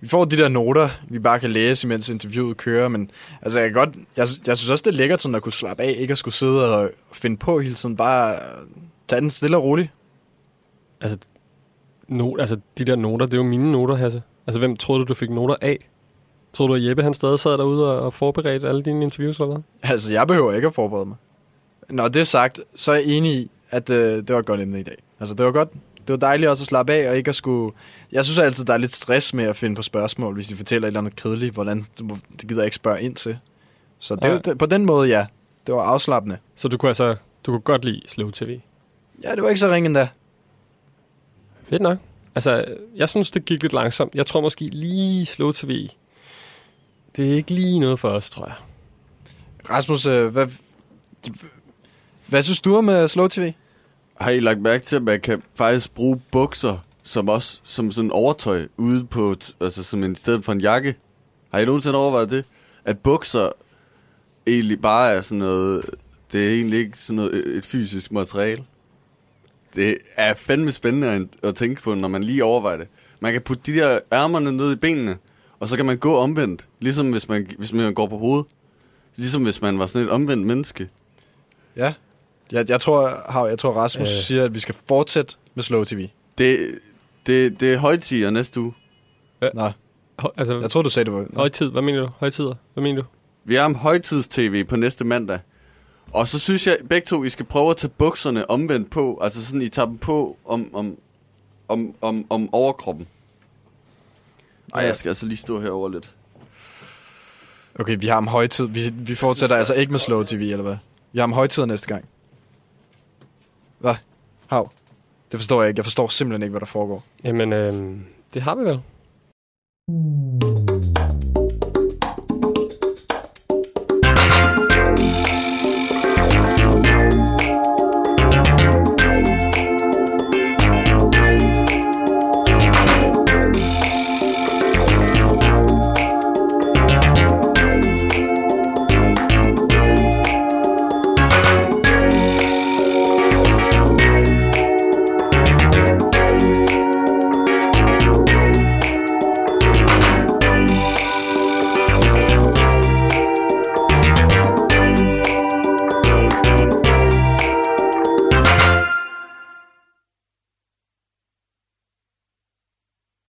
vi får de der noter, vi bare kan læse, mens interviewet kører, men altså, jeg, kan godt, jeg, jeg synes også, det er lækkert sådan at kunne slappe af, ikke at skulle sidde og finde på hele tiden, bare øh, tage den stille og roligt. Altså, no, altså, de der noter, det er jo mine noter, Hasse. Altså, hvem troede du, du fik noter af? Tror du, at Jeppe han stadig sad derude og, og forberedte alle dine interviews, eller hvad? Altså, jeg behøver ikke at forberede mig. Når det er sagt, så er jeg enig i, at øh, det var et godt emne i dag. Altså, det var godt. Det var dejligt også at slappe af, og ikke at skulle... Jeg synes altid, der er lidt stress med at finde på spørgsmål, hvis de fortæller et eller andet kedeligt, hvordan det gider jeg ikke spørge ind til. Så det, Ja. det, på den måde, ja. Det var afslappende. Så du kunne altså, du kunne godt lide Slow TV? Ja, det var ikke så ringe endda. Fedt nok. Altså, jeg synes, det gik lidt langsomt. Jeg tror måske lige Slow TV. Det er ikke lige noget for os, tror jeg. Rasmus, øh, hvad, hvad synes du om uh, Slow TV? Har I lagt mærke til, at man kan faktisk bruge bukser som også som sådan overtøj ude på, altså som en sted for en jakke? Har I nogensinde overvejet det? At bukser egentlig bare er sådan noget, det er egentlig ikke sådan noget øh, et fysisk materiale. Det er fandme spændende at, at tænke på, når man lige overvejer det. Man kan putte de der ærmerne ned i benene, og så kan man gå omvendt, ligesom hvis man, hvis man går på hovedet. Ligesom hvis man var sådan et omvendt menneske. Ja. Jeg, jeg tror, Hav, jeg tror Rasmus øh. Siger, at vi skal fortsætte med Slow TV. Det, det, det er højtider næste uge. Nå. Altså, jeg tror, du sagde, det var... Højtid, hvad mener du? Højtider, hvad mener du? Vi har om højtids-tv på næste mandag. Og så synes jeg, begge to, I skal prøve at tage bukserne omvendt på. Altså sådan, I tager dem på om, om, om, om, om overkroppen. Ej, jeg skal altså lige stå herover lidt. Okay, vi har om højtid. Vi, vi fortsætter altså ikke med Slow TV, eller hvad? Vi har om højtid næste gang. Hvad? Hav? Det forstår jeg ikke. Jeg forstår simpelthen ikke, hvad der foregår. Jamen, øh, det har vi vel.